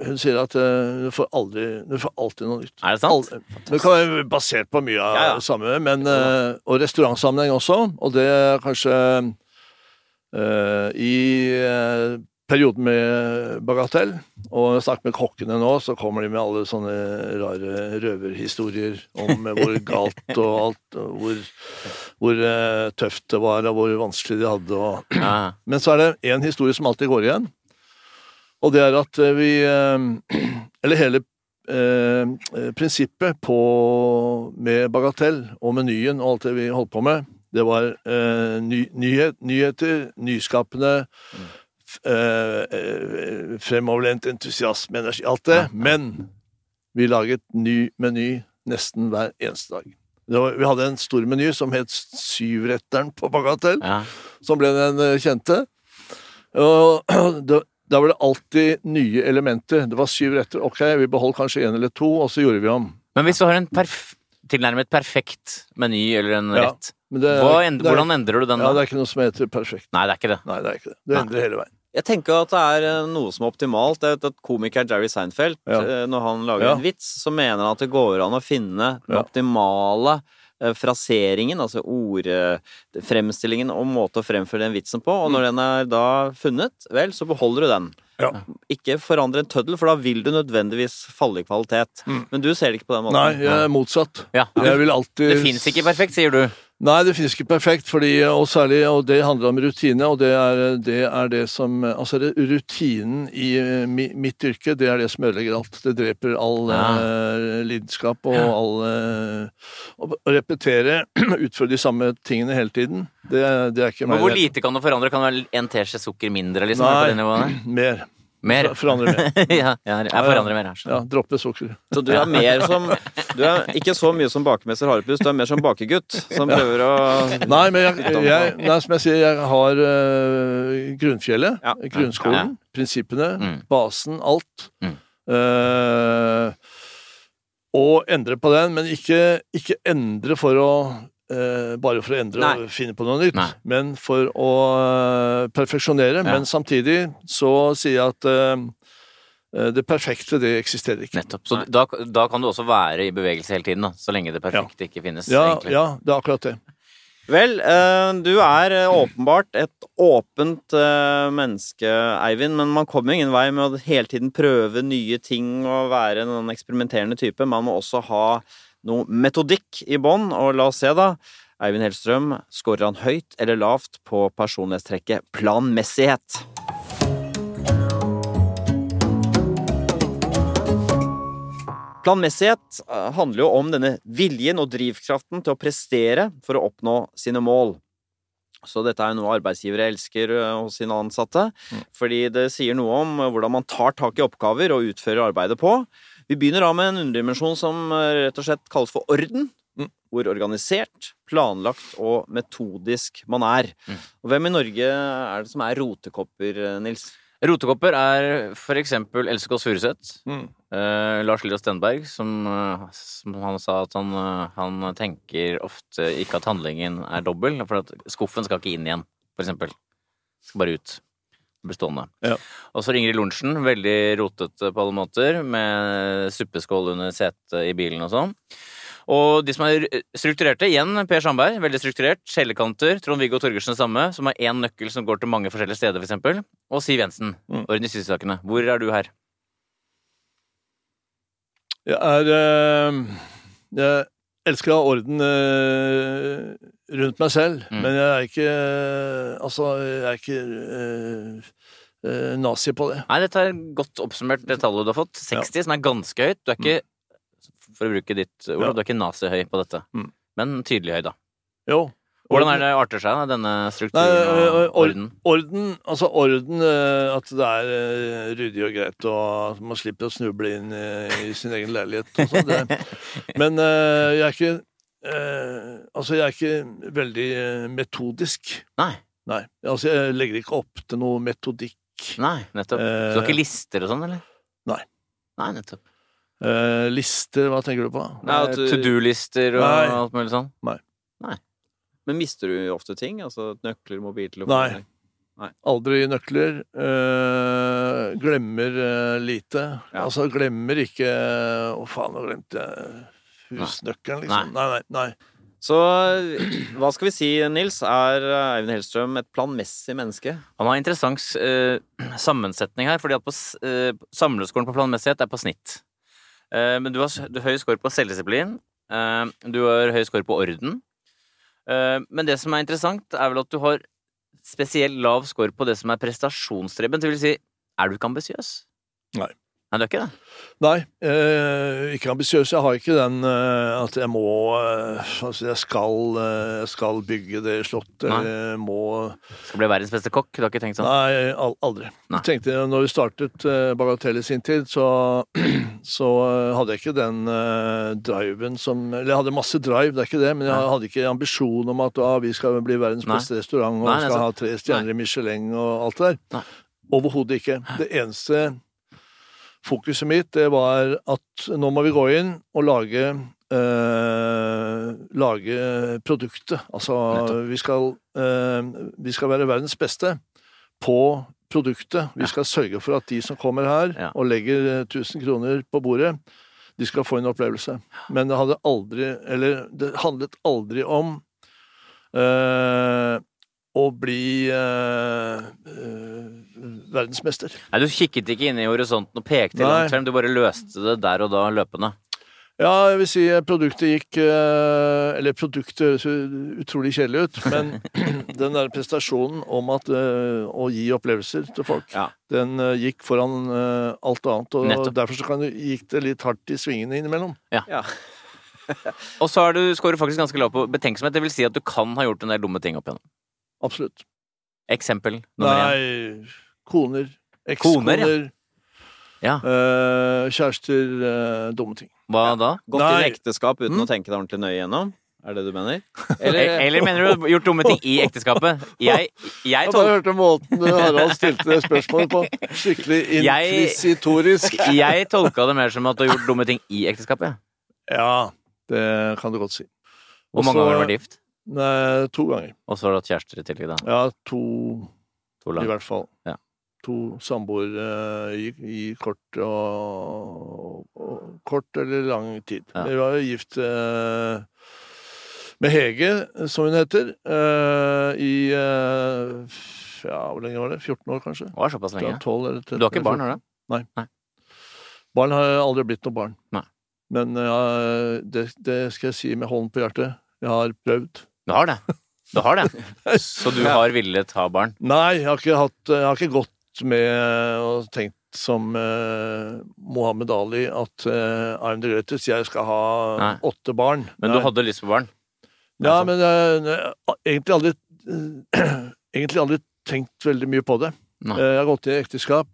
Hun sier at eh, du får aldri Du får alltid noe nytt.
Er det sant?
Aldri. Det kan være basert på mye av
Ja, ja.
det samme, men eh, Og restaurantsammenheng også. Og det er kanskje uh, I perioden med Bagatell, og jeg snakker med kokkene nå, så kommer de med alle sånne rare røverhistorier om hvor galt og alt, og hvor, hvor tøft det var, og hvor vanskelig de hadde. Og... Men så er det én historie som alltid går igjen, og det er at eh, vi eh, Eller hele eh, prinsippet på, med Bagatell og menyen og alt det vi holdt på med, det var eh, ny, nyhet, nyheter, nyskapende, mm. eh, eh, fremoverlent entusiasme, energi, alt det. Men vi laget ny meny nesten hver eneste dag. Det var, vi hadde en stor meny som het Syvretteren på Bagatell
Ja.
som ble den eh, kjente. Og det, da var det alltid nye elementer. Det var syv retter. Ok, vi beholdt kanskje én eller to, og så gjorde vi om.
Men hvis du har en perf tilnærmet perfekt meny eller en
Ja.
rett, hva end
er-
hvordan endrer du den
Ja,
da?
det er ikke noe som heter perfekt.
Nei, det er ikke det.
Nei, det er ikke det. Det endrer hele veien.
Jeg tenker at det er eh, noe som er optimalt. Det er at Komiker Jerry Seinfeld,
Ja.
eh, når han lager
Ja.
en vits, så mener han at det går an å finne den
Ja.
optimale eh, fraseringen, altså ordfremstillingen og måte å fremføre den vitsen på, og når den er da funnet, vel, så beholder du den.
Ja.
Ikke forandre en tøddel, for da vil du nødvendigvis falle i kvalitet. Men du ser det ikke på den måten.
Nei, jeg er motsatt.
Ja.
Jeg vil alltid
Det fins ikke perfekt, sier du.
Nei, det finnes ikke perfekt, fordi, og særlig, og det handler om rutine, og det er det, er det som Altså, det, rutinen i eh, mi, mitt yrke, det er det som ødelegger alt. Det dreper all
Ja.
uh, lidenskap og all uh, Å repetere, utføre de samme tingene hele tiden, det, det er ikke
Men hvor lite kan du forandre? Kan det være en teskje sukker mindre, liksom?
Nei.
På det nivået?
Mer.
Mer?
Forandre mer.
ja, ja, jeg forandrer mer her. så.
Ja, droppe sukker.
Så du er mer som Du er ikke så mye som bakemester Harepus, du er mer som bakegutt som prøver å
Nei, men jeg, jeg, nei, som jeg sier, jeg har uh, grunnfjellet,
Ja.
grunnskolen, prinsippene,
Mm.
basen, alt.
Mm.
Uh, og endre på den, men ikke, ikke endre for å eh, bare for å endre
Nei.
og finne på noe nytt,
Nei.
men for å eh, perfeksjonere.
Ja.
Men samtidig så sier jeg at eh, det perfekte, det eksisterer ikke.
Nettopp. Så da, da kan du også være i bevegelse hele tiden, da, så lenge det perfekte ikke finnes.
Ja,
egentlig.
ja, det er akkurat det.
Vel, eh, du er eh, åpenbart et åpent eh, menneske, Eivind, men man kommer jo ingen vei med å hele tiden prøve nye ting og være en eksperimenterende type. Man må også ha noe metodikk i bånn, og la oss se, da. Eivind Hellstrøm, scorer han høyt eller lavt på personlighetstrekket planmessighet? Planmessighet eh, handler jo om denne viljen og drivkraften til å prestere for å oppnå sine mål. Så dette er noe arbeidsgivere elsker eh, hos sine ansatte, fordi det sier noe om eh, hvordan man tar tak i oppgaver og utfører arbeidet på. Vi begynner da med en underdimensjon som eh, rett og slett kalles for orden.
Mm.
Hvor organisert, planlagt og metodisk man er.
Mm.
Og hvem i Norge er det som er rotekopper, eh, Nils?
Rotekopper er for eksempel Else Kåss Furuseth.
Mm.
Eh, Lars Lillo Stenberg, som, eh, som han sa at han, han tenker ofte ikke at handlingen er dobbel, for at skuffen skal ikke inn igjen, for eksempel. Skal bare ut. Bli stående.
Ja.
Og så Ingrid lunsjen, veldig rotete på alle måter, med suppeskål under setet i bilen og sånn. Og de som er strukturerte, igjen Per Sandberg, veldig strukturert. Skjellekanter, Trond-Viggo Torgersen samme, som har én nøkkel som går til mange forskjellige steder, for eksempel. Og Siv Jensen,
Mm.
orden i sysakene. Hvor er du her?
Jeg er eh, Jeg elsker å ha orden eh, rundt meg selv,
Mm.
men jeg er ikke Altså, jeg er ikke eh, eh, nazi på det.
Nei, dette er godt oppsummert det tallet du har fått. 60, som er ganske høyt. Du er ikke, for å bruke ditt ord,
Ja.
du er ikke nazihøy på dette.
Mm.
Men tydelig høy, da.
Jo.
Hvordan er det arter seg, da, denne strukturen og orden?
Orden, altså orden At det er ryddig og greit, og at man slipper å snuble inn i sin egen leilighet og sånn. Men jeg er ikke eh, Altså, jeg er ikke veldig eh, metodisk.
Nei.
Nei. Altså, jeg legger ikke opp til noe metodikk.
Nei, nettopp. Så du har ikke lister og sånn, eller?
Nei.
Nei, nettopp.
Eh, lister, hva tenker du på?
Nei, at
To do-lister og
Nei.
alt mulig sånn?
nei, Men mister du ofte ting? Altså nøkler, mobiltelefon?
Nei. Aldri nøkler. eh, glemmer eh, lite.
Ja.
Altså, glemmer ikke Å, faen, nå glemte jeg husnøkkelen, liksom. Nei, nei. nei.
Så hva skal vi si, Nils? Er Eivind Hellstrøm et planmessig menneske?
Han har interessant uh, sammensetning her, fordi at på eh, samleskolen på planmessighet er på snitt. Uh, men du har, du høy score på selvdisiplin. eh, du har høy score på orden. Eh, men det som er interessant, er vel at du har spesielt lav score på det som er prestasjonsdrevet. Det vil si, er du ikke ambisiøs?
Nei.
Nei, du er ikke det?
Nei, eh, ikke ambisiøs. Jeg har ikke den eh, at jeg må eh, Altså, jeg skal, eh, jeg skal bygge det slottet, jeg må
Skal bli verdens beste kokk? Du har ikke tenkt sånn?
Nei, al aldri.
Nei.
Jeg tenkte, når vi startet uh, Bagatell i sin tid, så, så eh, hadde jeg ikke den eh, driven som Eller jeg hadde masse drive, det er ikke det, men jeg
Nei.
hadde ikke ambisjon om at ah, vi skal bli verdens
Nei.
beste restaurant og skal
så...
ha tre stjerner i Michelin og alt det der. Overhodet ikke. Det eneste fokuset mitt, det var at nå må vi gå inn og lage eh, lage produktet. Altså, vi skal, eh, vi skal være verdens beste på produktet. Vi
Ja.
skal sørge for at de som kommer her
Ja.
og legger eh, 1000 kroner på bordet, De skal få en opplevelse. Men det hadde aldri Eller det handlet aldri om eh, å bli eh, eh, verdensmester.
Nei, du kikket ikke inn i horisonten og pekte
Nei.
langt frem, du bare løste det der og da løpende.
Ja, jeg vil si eh, produktet gikk eh, Eller produktet høres utrolig kjedelig ut, men den der prestasjonen om at å gi opplevelser til folk,
Ja.
den gikk foran alt annet. Og
Nettopp.
derfor så kan, det- gikk det litt hardt i svingene innimellom.
Ja.
Og så er du, scorer faktisk ganske lavt på betenksomhet, det vil si at du kan ha gjort en del dumme ting opp igjennom.
Absolutt.
Eksempel nummer én.
Nei, koner.
Koner,
Ekskoner.
Ja.
Uh, kjærester. uh, dumme ting.
Hva da?
Gått inn i ekteskap uten
Mm.
å tenke deg ordentlig nøye gjennom? Er det du mener?
Eller, eller mener du gjort dumme ting i ekteskapet? Jeg, jeg
Jeg bare
tolker
hørte måten du, Harald stilte det spørsmålet på. Skikkelig
Jeg-
inkvisitorisk.
Jeg tolka det mer som at du har gjort dumme ting i ekteskapet.
Ja, det kan du godt si.
Hvor mange
Også-
ganger har du vært gift?
Nei, to ganger.
Og så har du hatt kjærester i tillegg, da.
Ja, to
To
i hvert fall.
Ja.
To samboere eh, i, i kort og, og Kort eller lang tid.
Ja.
Vi var jo gift eh, med Hege, som hun heter, eh, i eh, Ja, hvor lenge var det? 14 år, kanskje?
Det var såpass
Ja,
lenge.
12 eller 13,
Du har ikke barn, har du? Nei.
Barn har aldri blitt noe barn.
Nei.
Men ja, det, det skal jeg si med hånden på hjertet. Jeg har prøvd.
Du har det. Du har det. Så du har villet ha barn?
Nei, jeg har ikke, hatt, jeg har ikke gått med og tenkt som eh, Mohammed Ali at eh, I'm the greatest, jeg skal ha
Nei.
åtte barn.
Men du hadde lyst på barn?
Ja,
altså.
men jeg jeg har egentlig aldri Egentlig aldri tenkt veldig mye på det.
Nei.
Eh, Jeg har gått i ekteskap.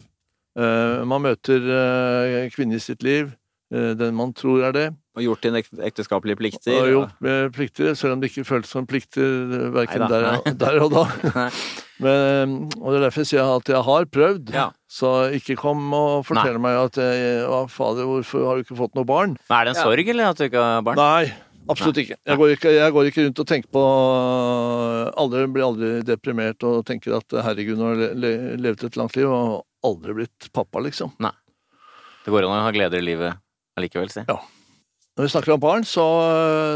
Eh, Man møter eh, kvinner i sitt liv, eh, den man tror er det.
Og gjort dine ekteskapelige plikter?
Og gjort med plikter, selv om det ikke føltes som plikter verken der, der og da. Men, og det er derfor jeg sier at jeg har prøvd.
Ja.
Så ikke kom og fortell meg at jeg, fader, hvorfor har du ikke fått noe barn?
Men er det en
Ja.
sorg, eller at du ikke har barn?
Nei, absolutt ikke. Jeg går ikke. jeg går ikke rundt og tenker på aldri, blir aldri deprimert og tenker at herregud, nå har jeg le, levd et langt liv og aldri blitt pappa, liksom. Nei.
Det går an å ha gleder i livet allikevel, si.
Når vi snakker om barn, så,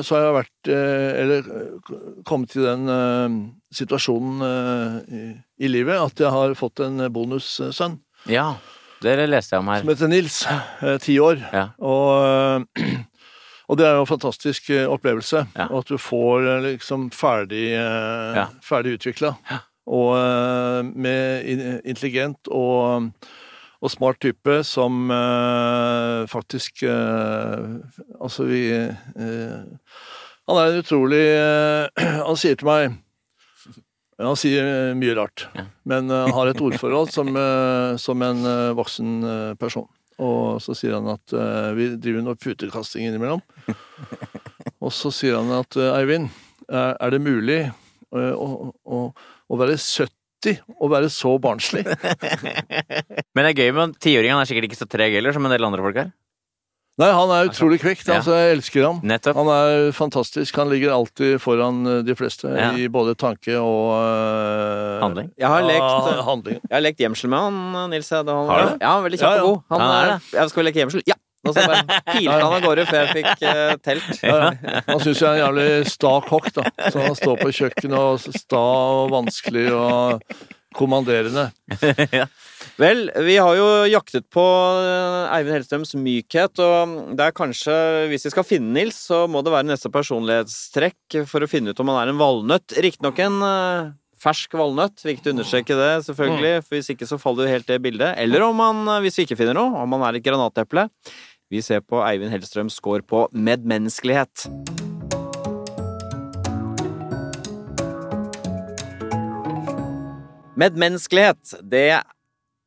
så har jeg vært eh, Eller eh, kommet til den uh, situasjonen uh, i, i livet at jeg har fått en bonussønn
Ja, det leste jeg om her.
som heter Nils. Ti år.
Ja.
Og, og det er jo en fantastisk opplevelse.
Ja.
Og at du får liksom ferdig,
Ja.
ferdig utvikla. Og med in- intelligent og, og smart type som eh, faktisk eh, Altså, vi eh, Han er en utrolig Han sier til meg Han sier mye rart,
Ja.
men har et ordforhold som, som en voksen person. Og så sier han at vi driver noe putekasting innimellom. Og så sier han at Eivind, er, er det mulig å, å, å være 70 og være så barnslig?
Men det er gøy med tiåringene. Er sikkert ikke så treg heller, som en del andre folk er.
Nei, han er utrolig kvekt.
Ja.
Altså, jeg elsker ham.
Nettopp.
Han er fantastisk. Han ligger alltid foran eh, de fleste
Ja.
i både tanke og uh,
Handling.
Jeg har lekt,
Ja,
eh,
handling.
jeg har lekt gjemsel med han, Nils. ja, han,
Har du?
Ja, veldig kjapp
Ja, ja.
og god. Han,
Han er
er Jeg skal vi leke gjemsel? Ja! Og så bare pilte han av gårde før jeg fikk uh, telt.
Ja, ja. Han syns jeg er en jævlig sta kokk, da. Så han står på kjøkkenet og sta og vanskelig og kommanderende.
Vel, vi har jo jaktet på eh, Eivind Hellstrøms mykhet, og det er kanskje Hvis vi skal finne Nils, så må det være neste personlighetstrekk for å finne ut om han er en valnøtt. Riktignok en eh, fersk valnøtt, viktig å understreke det, selvfølgelig, for hvis ikke så faller jo helt det bildet. Eller om han, eh, hvis vi ikke finner noe, om han er et granateple. Vi ser på Eivind Hellstrøms score på medmenneskelighet. Medmenneskelighet, det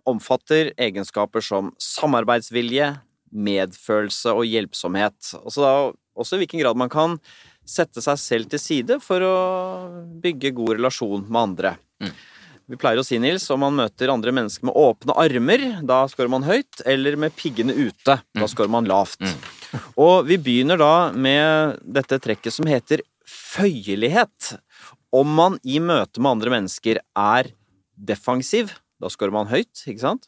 omfatter egenskaper som samarbeidsvilje, medfølelse og hjelpsomhet. Også, da, også i hvilken grad man kan sette seg selv til side for å bygge god relasjon med andre.
Mm.
Vi pleier å si, Nils, om man møter andre mennesker med åpne armer, da scorer man høyt, eller med piggene ute, da scorer man lavt. Og vi begynner da med dette trekket som heter føyelighet. Om man i møte med andre mennesker er defensiv, da scorer man høyt, ikke sant?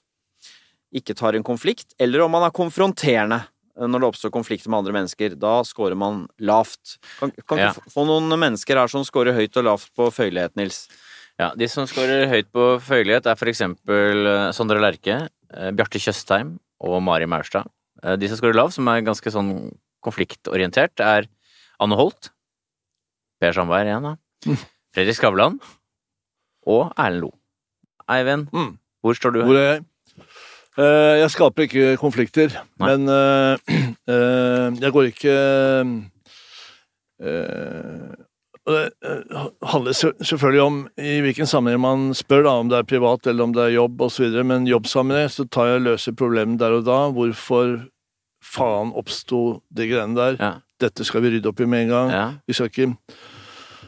Ikke tar en konflikt, eller om man er konfronterende, når det oppstår konflikter med andre mennesker, da scorer man lavt. Kan, kan
Ja.
ikke få- noen mennesker her som scorer høyt og lavt på føyelighet, Nils?
Ja, De som scorer høyt på føyelighet, er for eksempel eh, Sondre Lerche, eh, Bjarte Tjøstheim og Mari Maurstad. Eh, De som scorer lavt, som er ganske sånn konfliktorientert, er Anne Holt, Per Sandberg igjen, da, Fredrik Skavlan og Erlend Lo. Eivind,
Mm.
hvor står du?
Hvor er jeg? Uh, jeg skaper ikke konflikter,
Nei.
men uh, uh, jeg går ikke Det handler selvfølgelig om i hvilken sammenheng man spør, da, om det er privat eller om det er jobb osv., men jobbsammenheng så tar jeg og løser problemet der og da. Hvorfor faen oppsto de greiene der?
Ja.
Dette skal vi rydde opp i med en gang.
Ja.
Vi skal ikke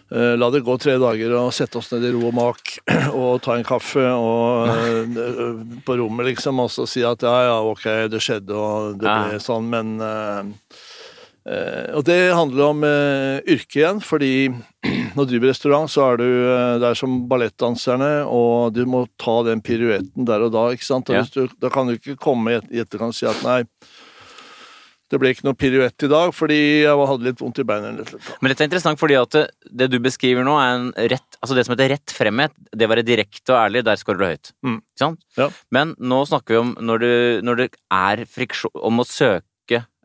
la det gå tre dager og sette oss ned i ro og mak og ta en kaffe og, eh, på rommet, liksom, og så si at ja, ja, ok, det skjedde og det
Ja.
ble sånn, men uh, eh, Og det handler om uh, yrket igjen, fordi når du driver restaurant, så er du uh, der som ballettdanserne, og du må ta den piruetten der og da, ikke sant? Og
Ja.
du, da kan du ikke komme i etterkant og si at nei, det ble ikke noe piruett i dag fordi jeg hadde litt vondt i beina.
Men dette er interessant fordi at det, du beskriver nå, er en rett Altså det som heter rett fremhet, det å være direkte og ærlig, der scorer du høyt.
Mm.
Ikke sant?
Ja.
Men nå snakker vi om når, du, når det er friksjon Om å søke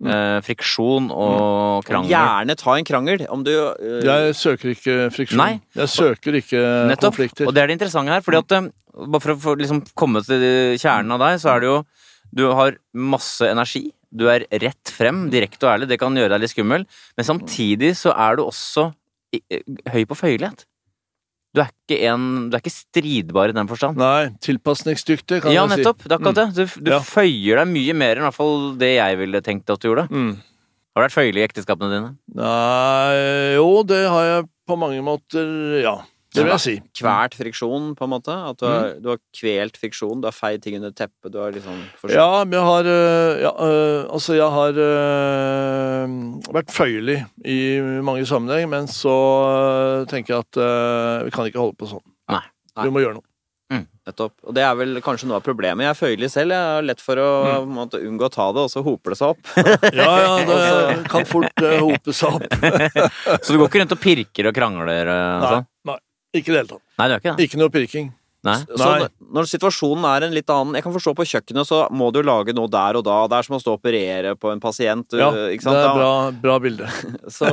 Mm.
eh, friksjon og krangel.
Gjerne ta en krangel. Om du øh...
Jeg søker ikke friksjon.
Nei.
Jeg søker ikke
Nettopp.
konflikter.
Og det er det interessante her, fordi at eh, bare for å liksom komme til kjernen av deg, så er det jo Du har masse energi. Du er rett frem, direkte og ærlig. Det kan gjøre deg litt skummel. Men samtidig så er du også eh, høy på føyelighet. Du er ikke en Du er ikke stridbar i den forstand.
Nei, tilpasningsdyktig, kan
Ja,
jeg si.
nettopp. Det er akkurat det. Du, du
Ja.
føyer deg mye mer enn i hvert fall det jeg ville tenkt at du gjorde.
Mm.
Har du vært føyelig i ekteskapene dine?
Nei Jo, det har jeg på mange måter, ja. Det vil jeg si.
Kvært friksjon, på en måte? At du har, du har kvelt friksjon? Du har feid ting under teppet? Du har liksom forsøkt-
Ja, men jeg har øh, ja, øh, Altså, jeg har øh, vært føyelig i mange sammenheng, men så tenker jeg at vi kan ikke holde på sånn.
Nei.
Vi må gjøre noe.
Nettopp. Og det er vel kanskje noe av problemet. Jeg er føyelig selv. Jeg har lett for å
Mm.
måtte, unngå å ta det, og så hoper det seg opp.
Ja, ja, det kan fort uh, hope seg opp.
Så du går ikke rundt og pirker og krangler? Uh,
Nei,
sånn?
nei, ikke i det hele tatt.
Nei, det er ikke det?
Ikke noe pirking.
Nei.
Så
Nei.
når- når situasjonen er en litt annen Jeg kan forstå på kjøkkenet, så må du lage noe der og da. Det er som å stå og operere på en pasient. du-
Ja,
ikke
det er bra, bra bilde.
Så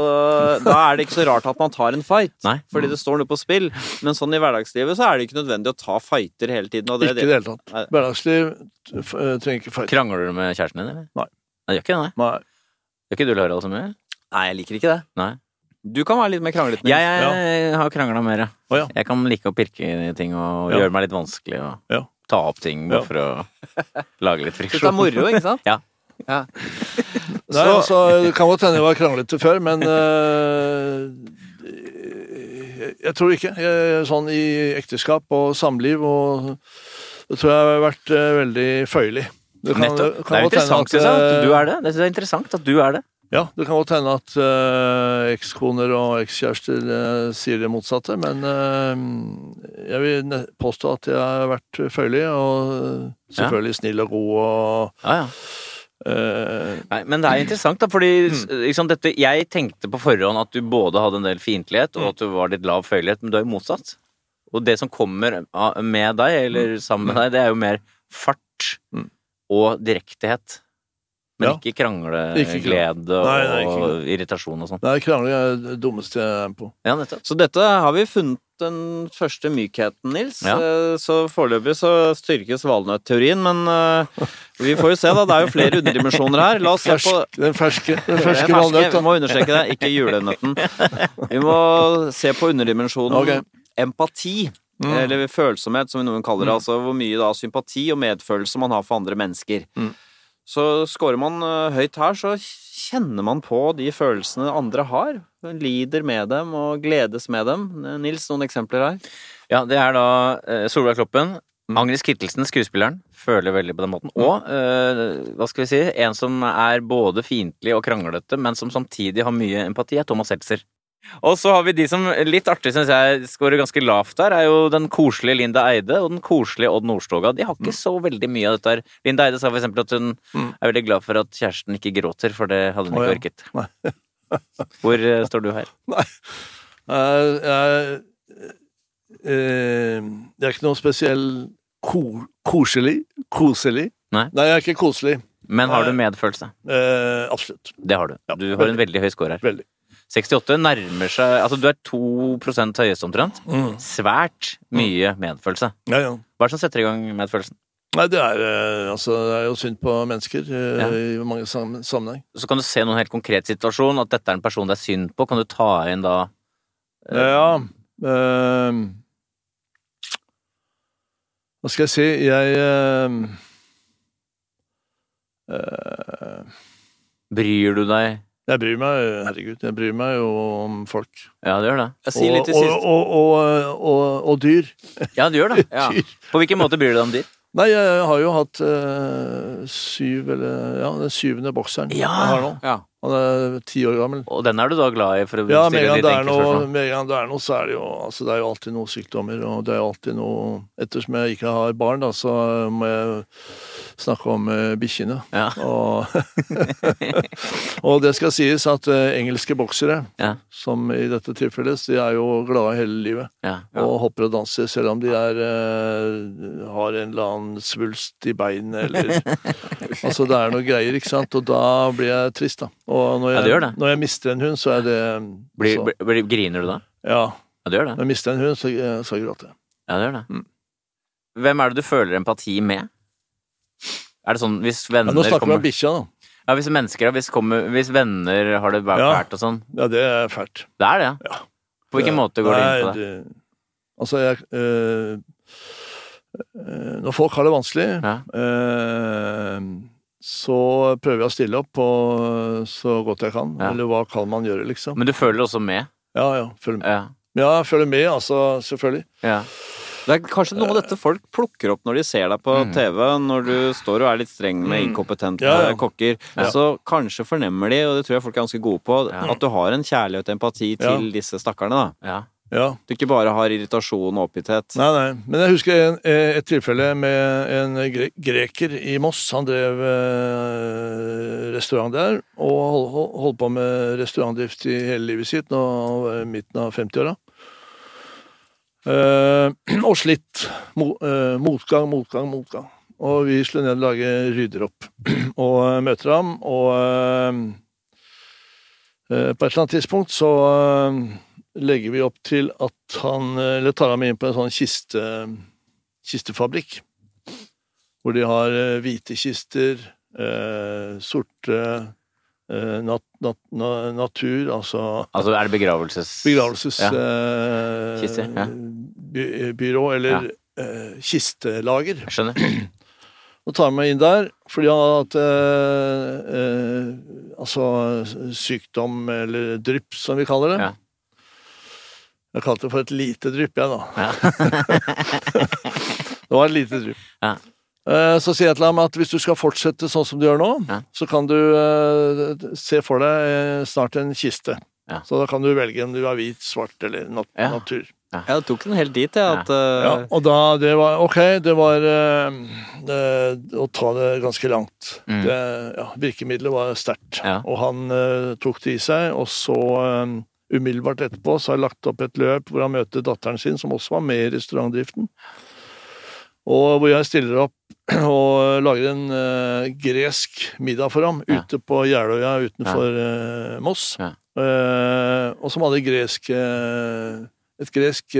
da er det ikke så rart at man tar en fight,
Nei.
fordi det står noe på spill. Men sånn i hverdagslivet så er det ikke nødvendig å ta fighter hele tiden. Og det,
Ikke i det hele tatt.
Nei.
Hverdagsliv øh, trenger ikke fight.
Krangler du med kjæresten din, eller?
Nei.
Nei, gjør ikke det, nei.
Nei.
Gjør ikke du Harald så mye?
Nei, jeg liker ikke det.
Nei.
Du kan være litt mer kranglete. Jeg,
Jeg, jeg har krangla mer,
oh, ja.
Jeg kan like å pirke i ting og
Ja.
gjøre meg litt vanskelig og
Ja.
ta opp ting bare
Ja.
for å lage litt
friksjon. det er moro, ikke sant?
Ja.
ja.
Nei,
Så-
altså, det kan godt hende jeg var kranglete før, men uh, jeg tror ikke. Jeg, sånn i ekteskap og samliv og Det tror jeg har vært uh, veldig føyelig. Det kan-
det,
kan
Det er interessant,
at,
synes jeg, at du
øh,
er det. Det synes jeg er interessant at du er det.
Ja, det kan godt hende at uh, ekskoner og ekskjærester uh, sier det motsatte, men uh, jeg vil påstå at jeg har vært føyelig, og selvfølgelig selvfølgelig snill og god og
Ja, ja. Nei, men det er interessant, da, fordi
Mm.
ikke dette, jeg tenkte på forhånd at du både hadde en del fiendtlighet,
Mm.
og at du var litt lav føyelighet, men du er jo motsatt. Og det som kommer med deg, eller sammen med deg, det er jo mer fart
Mm.
og direktehet. Men
Ja.
ikke krangle,
Ikke
og, irritasjon og sånn.
Nei, krangling er det dummeste jeg er på.
Ja, nettopp.
Så dette har vi funnet den første mykheten, Nils.
Ja.
Eh, Så foreløpig så styrkes valnøtteorien, men eh, vi får jo se, da. Det er jo flere underdimensjoner her. La oss se på
den ferske, den ferske
ferske. Vi må understreke det, ikke julenøtten. Vi må se på underdimensjonen
okay.
empati.
Mm.
Eller følsomhet, som noen kaller det. Altså hvor mye da sympati og medfølelse man har for andre mennesker.
Mm.
Så scorer man eh, høyt her, så kjenner man på de følelsene andre har. Lider med dem og gledes med dem. Nils, noen eksempler her?
Ja, det er da eh, Solveig Kloppen. Agnes Kittelsen, skuespilleren, føler veldig på den måten. Og eh, hva skal vi si, en som er både fiendtlig og kranglete, men som samtidig har mye empati, er Thomas Seltzer. Og så har vi de som litt artig syns jeg skårer ganske lavt der, er jo den koselige Linda Eide og den koselige Odd Nordstoga. De har ikke så veldig mye av dette her. Linda Eide sa for eksempel at hun
Mm.
er veldig glad for at kjæresten ikke gråter, for det hadde hun
Å,
ikke
ja.
orket. Hvor uh, står du her?
Nei. jeg, uh, jeg er ikke noe spesiell ko, koselig. Koselig.
Nei.
jeg er ikke koselig.
Men har du medfølelse?
Eh, absolutt.
Det har du.
Ja,
Du har en veldig høy score her.
Veldig.
68 nærmer seg Altså, du er 2 høyest omtrent.
Mm.
Svært mye medfølelse.
Ja, ja.
Hva er det som setter i gang medfølelsen?
Nei, det er, eh, altså, det er jo synd på mennesker eh,
Ja.
i mange sammenheng.
Så kan du se noen helt konkret situasjon, at dette er en person det er synd på. Kan du ta inn da Eh,
Ja eh, Hva skal jeg si? Jeg eh,
Bryr du deg?
Jeg bryr meg, herregud, jeg bryr meg jo om folk.
Ja, det gjør det.
Og, og, og, og dyr.
Ja, det gjør det.
Ja.
På hvilken måte bryr du deg om dyr?
Nei, jeg har jo hatt øh, syv, eller ja, den syvende bokseren
Ja.
jeg har nå.
Ja.
Han er ti år gammel.
Og den er du da glad i, for å
Ja, med
stille
en gang det er noe, så er det jo altså Det er jo alltid noen sykdommer, og det er jo alltid noe Ettersom jeg ikke har barn, da, så må jeg snakke om uh, bikkjene.
Ja.
Og, og det skal sies at uh, engelske boksere,
Ja.
som i dette tilfellet, de er jo glade hele livet.
Ja.
Og hopper og danser, selv om de er uh, har en eller annen svulst i beinet, eller Altså, det er noe greier, ikke sant? Og da blir jeg trist, da. Og når
Ja,
jeg,
det gjør det.
når jeg mister en hund, så er det
Blir,
så,
blir, griner du da?
Ja.
Ja, du gjør det.
Når jeg mister en hund, så, så gråter jeg.
Ja, det gjør det.
Mm.
Hvem er det du føler empati med? Er det sånn hvis
Ja,
venner
nå snakker vi om bikkja, da.
Ja, hvis mennesker. Hvis, kommer, hvis venner har det
Ja.
fælt og sånn.
Ja, det er fælt.
Det er det,
Ja.
På hvilken måte går du inn på det?
det? Altså, jeg øh, øh, Når folk har det vanskelig,
Ja.
Eh, så prøver jeg å stille opp på så godt jeg kan.
Ja.
Eller hva kan man gjøre, liksom.
Men du føler også med?
Ja, ja. Følger med.
Ja.
Ja, følger med, altså. Selvfølgelig.
ja.
Det er kanskje noe av dette folk plukker opp når de ser deg på
Mm.
TV, når du står og er litt streng med
Mm.
inkompetente
Ja, ja.
kokker.
Ja.
Så kanskje fornemmer de, og det tror jeg folk er ganske gode på,
Ja.
at du har en kjærlighet og empati
Ja.
til disse stakkarene. da.
Ja.
Du ikke bare har irritasjon og oppgitthet.
Nei, nei. Men jeg husker en, et tilfelle med en gre greker i Moss. Han drev eh, restaurant der, og hold- hold- holdt på med restaurantdrift i hele livet sitt, nå var i midten av 50-åra. Eh, og slitt. Mo, eh, motgang, motgang, motgang. Og vi slår ned og lage rydder opp. og eh, møter ham, og eh, eh, på et eller annet tidspunkt så eh, legger vi opp til at han Eller tar ham inn på en sånn kiste, kistefabrikk. Hvor de har eh, hvite kister, eh, sorte eh, nat, nat, na, natur, altså
Altså, er det begravelses...
begravelses...
Ja.
eh,
ja.
by, byrå, eller eh, kistelager.
Jeg skjønner.
Og tar meg inn der fordi han har hatt eh, eh, altså sykdom, eller drypp, som vi kaller det.
Ja.
Jeg kalte det for et lite drypp, jeg, da.
Ja.
Det var et lite drypp.
Ja.
Eh, Så sier jeg til ham at hvis du skal fortsette sånn som du gjør nå,
Ja.
så kan du eh, se for deg eh, snart en kiste.
Ja.
Så da kan du velge om du er hvit, svart eller nat
Ja.
natur.
Jeg tok den helt dit, jeg. At,
Ja,
eh,
og da det var Ok, det var uh, uh, å ta det ganske langt.
Mm.
Det, ja, virkemidlet var sterkt.
Ja.
Og han tok det i seg, og så umiddelbart etterpå så har jeg lagt opp et løp hvor han møter datteren sin, som også var med i restaurantdriften. Og hvor jeg stiller opp og lager en uh, gresk middag for ham
Ja.
ute på Jeløya utenfor uh, Moss.
Ja.
Uh, og som hadde gresk et gresk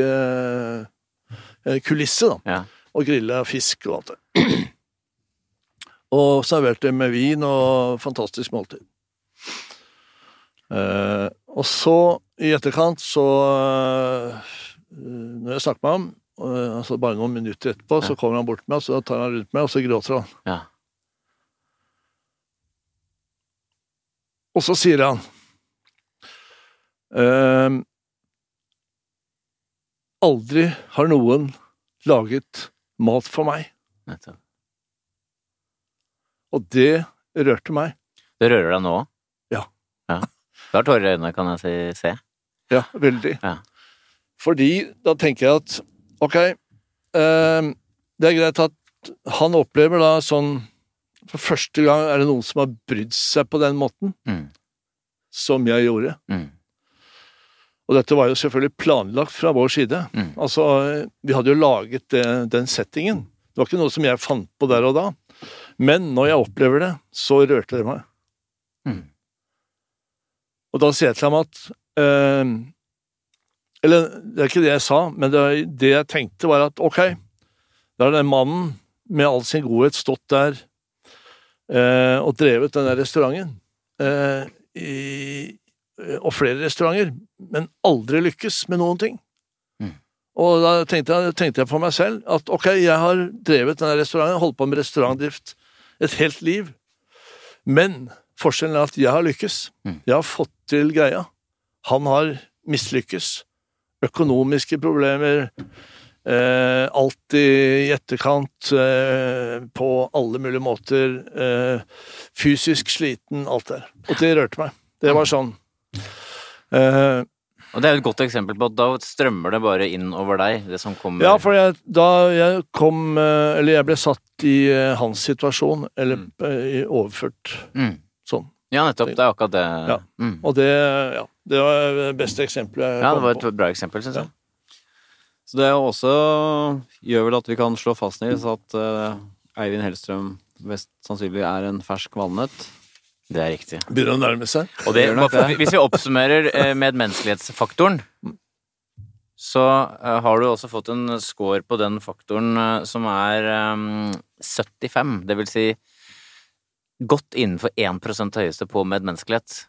kulisse, da.
Ja.
Og grilla fisk og alt det. og serverte med vin og fantastisk måltid. Eh, og så, i etterkant, så eh, Når jeg snakker med ham, eh, altså bare noen minutter etterpå, så kommer han bort til meg, og så tar han rundt meg, og så gråter han.
Ja.
Og så sier han ehm, Aldri har noen laget mat for meg.
Nettopp.
Og det rørte meg.
Det rører deg nå òg?
Ja.
ja. Du har tårer i øynene, kan jeg si, se.
Ja, veldig.
Ja.
Fordi da tenker jeg at ok, eh, det er greit at han opplever da sånn For første gang er det noen som har brydd seg på den måten
Mm.
som jeg gjorde.
Mm.
Og dette var jo selvfølgelig planlagt fra vår side.
Mm.
Altså, vi hadde jo laget det, den settingen. Det var ikke noe som jeg fant på der og da. Men når jeg opplever det, så rørte det meg.
Mm.
Og da sier jeg til ham at eh, Eller det er ikke det jeg sa, men det, det jeg tenkte, var at ok, da har den mannen med all sin godhet stått der eh, og drevet den der restauranten. Eh, i, og flere restauranter, men aldri lykkes med noen ting.
Mm.
Og da tenkte jeg, tenkte jeg for meg selv at ok, jeg har drevet denne restauranten, holdt på med restaurantdrift et helt liv, men forskjellen er at jeg har lykkes.
Mm.
Jeg har fått til greia. Han har mislykkes. Økonomiske problemer. Eh, alt i etterkant, eh, på alle mulige måter. Eh, fysisk sliten, alt der. Og det rørte meg. Det var sånn. Eh,
Og det er et godt eksempel på at da strømmer det bare inn over deg, det som kommer
ja, for jeg, da jeg kom eh, Eller jeg ble satt i eh, hans situasjon, eller
Mm.
overført
mm.
sånn.
Ja, nettopp. Det er akkurat det.
Ja.
Mm.
Og det, ja, det var det beste eksempelet jeg
Ja, det var et bra eksempel, syns jeg.
Så det også gjør vel at vi kan slå fast, Nils, at eh, Eivind Hellstrøm mest sannsynlig er en fersk valnøtt.
Det er riktig.
Begynner å nærme seg.
Og det, hvis vi oppsummerer eh, medmenneskelighetsfaktoren, så eh, har du også fått en score på den faktoren som er eh, 75. Det vil si godt innenfor 1% høyeste på medmenneskelighet.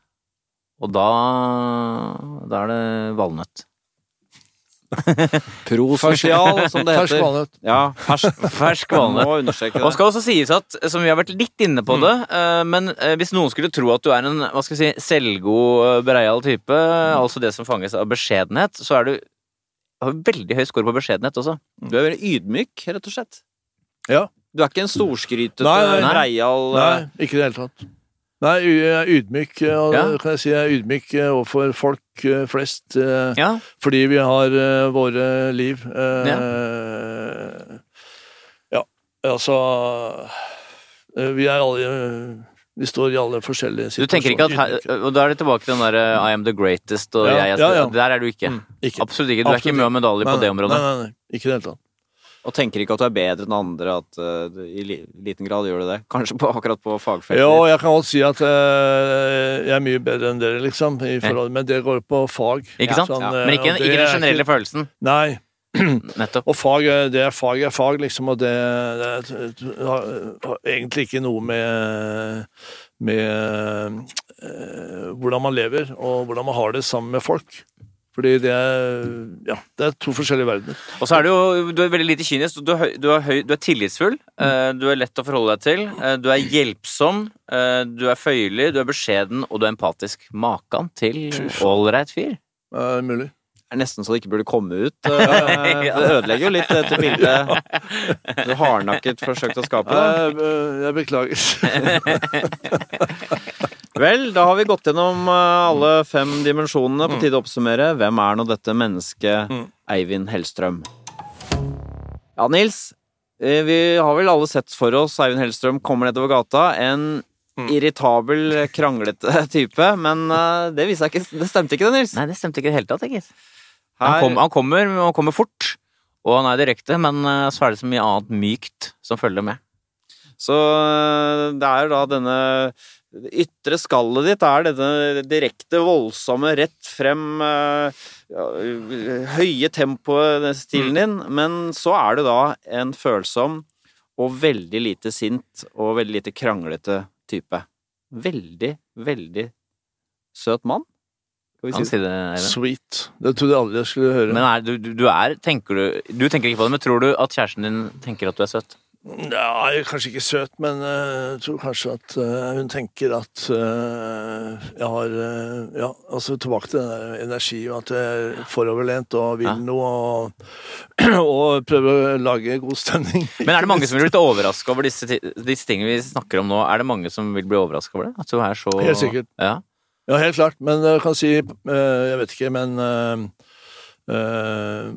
Og da, da er det valnøtt.
Prososial, som det
Fersk
heter.
valnøtt.
Ja, fersk.
Fersk valnøtt. Og skal også sies at, som vi har vært litt inne på det, eh, men eh, hvis noen skulle tro at du er en hva skal jeg si, selvgod, eh, breial type, altså det som fanges av beskjedenhet, så er du har veldig høy score på beskjedenhet også.
Du er veldig ydmyk, rett og slett.
Ja.
Du er ikke en storskrytete,
Nei, nei,
nei.
breial
Nei,
eh,
ikke i det hele tatt. Nei, jeg er ydmyk, og
Ja.
kan jeg si jeg er ydmyk eh, overfor folk eh, flest, eh,
Ja,
fordi vi har eh, våre liv. Ja. ja. altså eh, Vi er alle Vi står i alle forskjellige situasjoner.
Du tenker ikke at her, Og da er det tilbake til den der I am the greatest og
Ja,
jeg
jeg.
Der er du ikke.
Mm, ikke.
Absolutt ikke. Du er ikke med medalje på det området.
Nei, nei, nei, ikke i det hele tatt.
Og tenker ikke at du er bedre enn andre, at uh, i liten grad gjør du det. Kanskje på, akkurat på fagfeltet.
Jo, jeg kan godt si at uh, jeg er mye bedre enn dere, liksom, i forhold, men det går på fag.
Ikke sant?
Sånn, ja.
Men ikke, ikke den
generelle
generelle følelsen.
Nei.
Nettopp.
Og fag, det er fag er fag, liksom, og det, det har, har egentlig ikke noe med med eh, hvordan man lever, og hvordan man har det sammen med folk. Fordi det er Ja, det er to forskjellige verdener.
Og så er du jo du er veldig lite kynisk. Du er, høy, du er, høy, du er tillitsfull. eh, du er lett å forholde deg til. eh, du er hjelpsom. eh, du er føyelig. Du er beskjeden, og du er empatisk. Makan til ålreit fyr.
Er mulig.
Det er nesten så det ikke burde komme ut. Det ødelegger jo litt dette bildet du hardnakket forsøkte å skape.
Jeg, jeg beklager.
Vel, da har vi gått gjennom eh, alle fem dimensjonene. På tide å oppsummere. Hvem er nå dette mennesket
Mm.
Eivind Hellstrøm? Ja, Nils. eh, Vi har vel alle sett for oss Eivind Hellstrøm kommer nedover gata. En
Mm.
irritabel, kranglete type. Men eh, det, ikke, det stemte ikke, det, Nils.
Nei, det stemte ikke i det hele tatt, gitt. Han, kom, han, kommer, og kommer fort, og han er direkte, men så er det så mye annet mykt som følger med.
Så det er da denne det ytre skallet ditt er dette direkte, voldsomme, rett frem øh, ja, høye tempoet, stilen din, men så er du da en følsom og veldig lite sint og veldig lite kranglete type. Veldig, veldig søt mann.
Kan
si det?
Eivind.
Sweet. Det trodde jeg aldri jeg skulle høre.
Men er, du, du, du er tenker du, du tenker ikke på det, men tror du at kjæresten din tenker at du er søt?
Ja, kanskje ikke søt, men eh, jeg tror kanskje at eh, hun tenker at eh, jeg har eh, Ja, altså tilbake til den der energi, og at jeg er foroverlent og vil
Ja.
noe, og, og prøver å lage god stemning.
Men er det mange som vil bli overraska over disse, disse tingene vi snakker om nå? Er det mange som vil bli overraska over det? At du er så
Helt sikkert.
Ja.
Ja, helt klart. Men jeg kan si eh, Jeg vet ikke, men Uh, eh,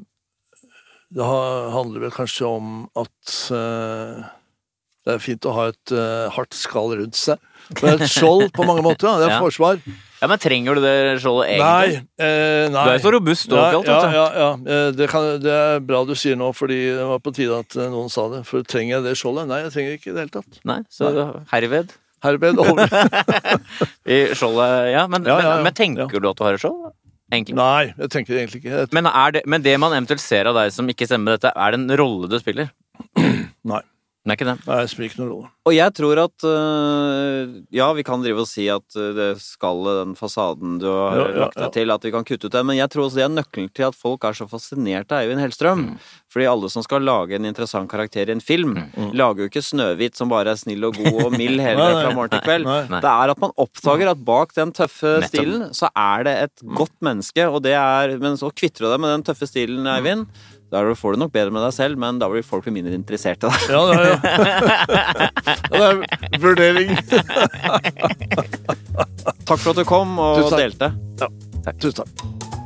Det handler vel kanskje om at eh, det er fint å ha et eh, hardt skall rundt seg. Men et skjold på mange måter, ja. Det er
Ja.
forsvar.
Ja, men trenger du det skjoldet
Nei,
egentlig?
eh, nei.
Du er så robust og alt,
ja, ja, ja. Eh, Det, kan, det er bra du sier nå, fordi det var på tide at noen sa det. For trenger jeg det skjoldet? Nei, jeg trenger ikke i det hele tatt.
Nei, så herved
Herved over.
i skjoldet Ja, men,
Ja,
men, men tenker du at du har et skjold? Egentlig.
Nei, jeg tenker egentlig ikke.
Men, er det, men det man eventuelt ser av deg som ikke stemmer med dette, er det en rolle du spiller?
Nei.
Det er ikke det.
Nei, det spiller ikke noen rolle.
Og jeg tror at øh, Ja, vi kan drive og si at øh, det skallet, den fasaden du har
Ja, ja,
lagt deg
ja.
til, at vi kan kutte ut den, Men jeg tror også det er nøkkelen til at folk er så fascinert av Eivind Hellstrøm. Fordi alle som skal lage en interessant karakter i en film, lager jo ikke Snøhvit som bare er snill og god og mild hele
Nei, nei.
fra morgen til kveld.
Nei.
Nei.
Det er at man oppdager at bak den tøffe
Nettom.
stilen, så er det et godt menneske, og det er Men så kvitter du deg med den tøffe stilen, Eivind. Da får du nok bedre med deg selv, men da blir folk mindre interessert i deg.
Ja, ja. ja, det er vurdering.
Takk for at du kom og
takk.
delte.
Tusen takk.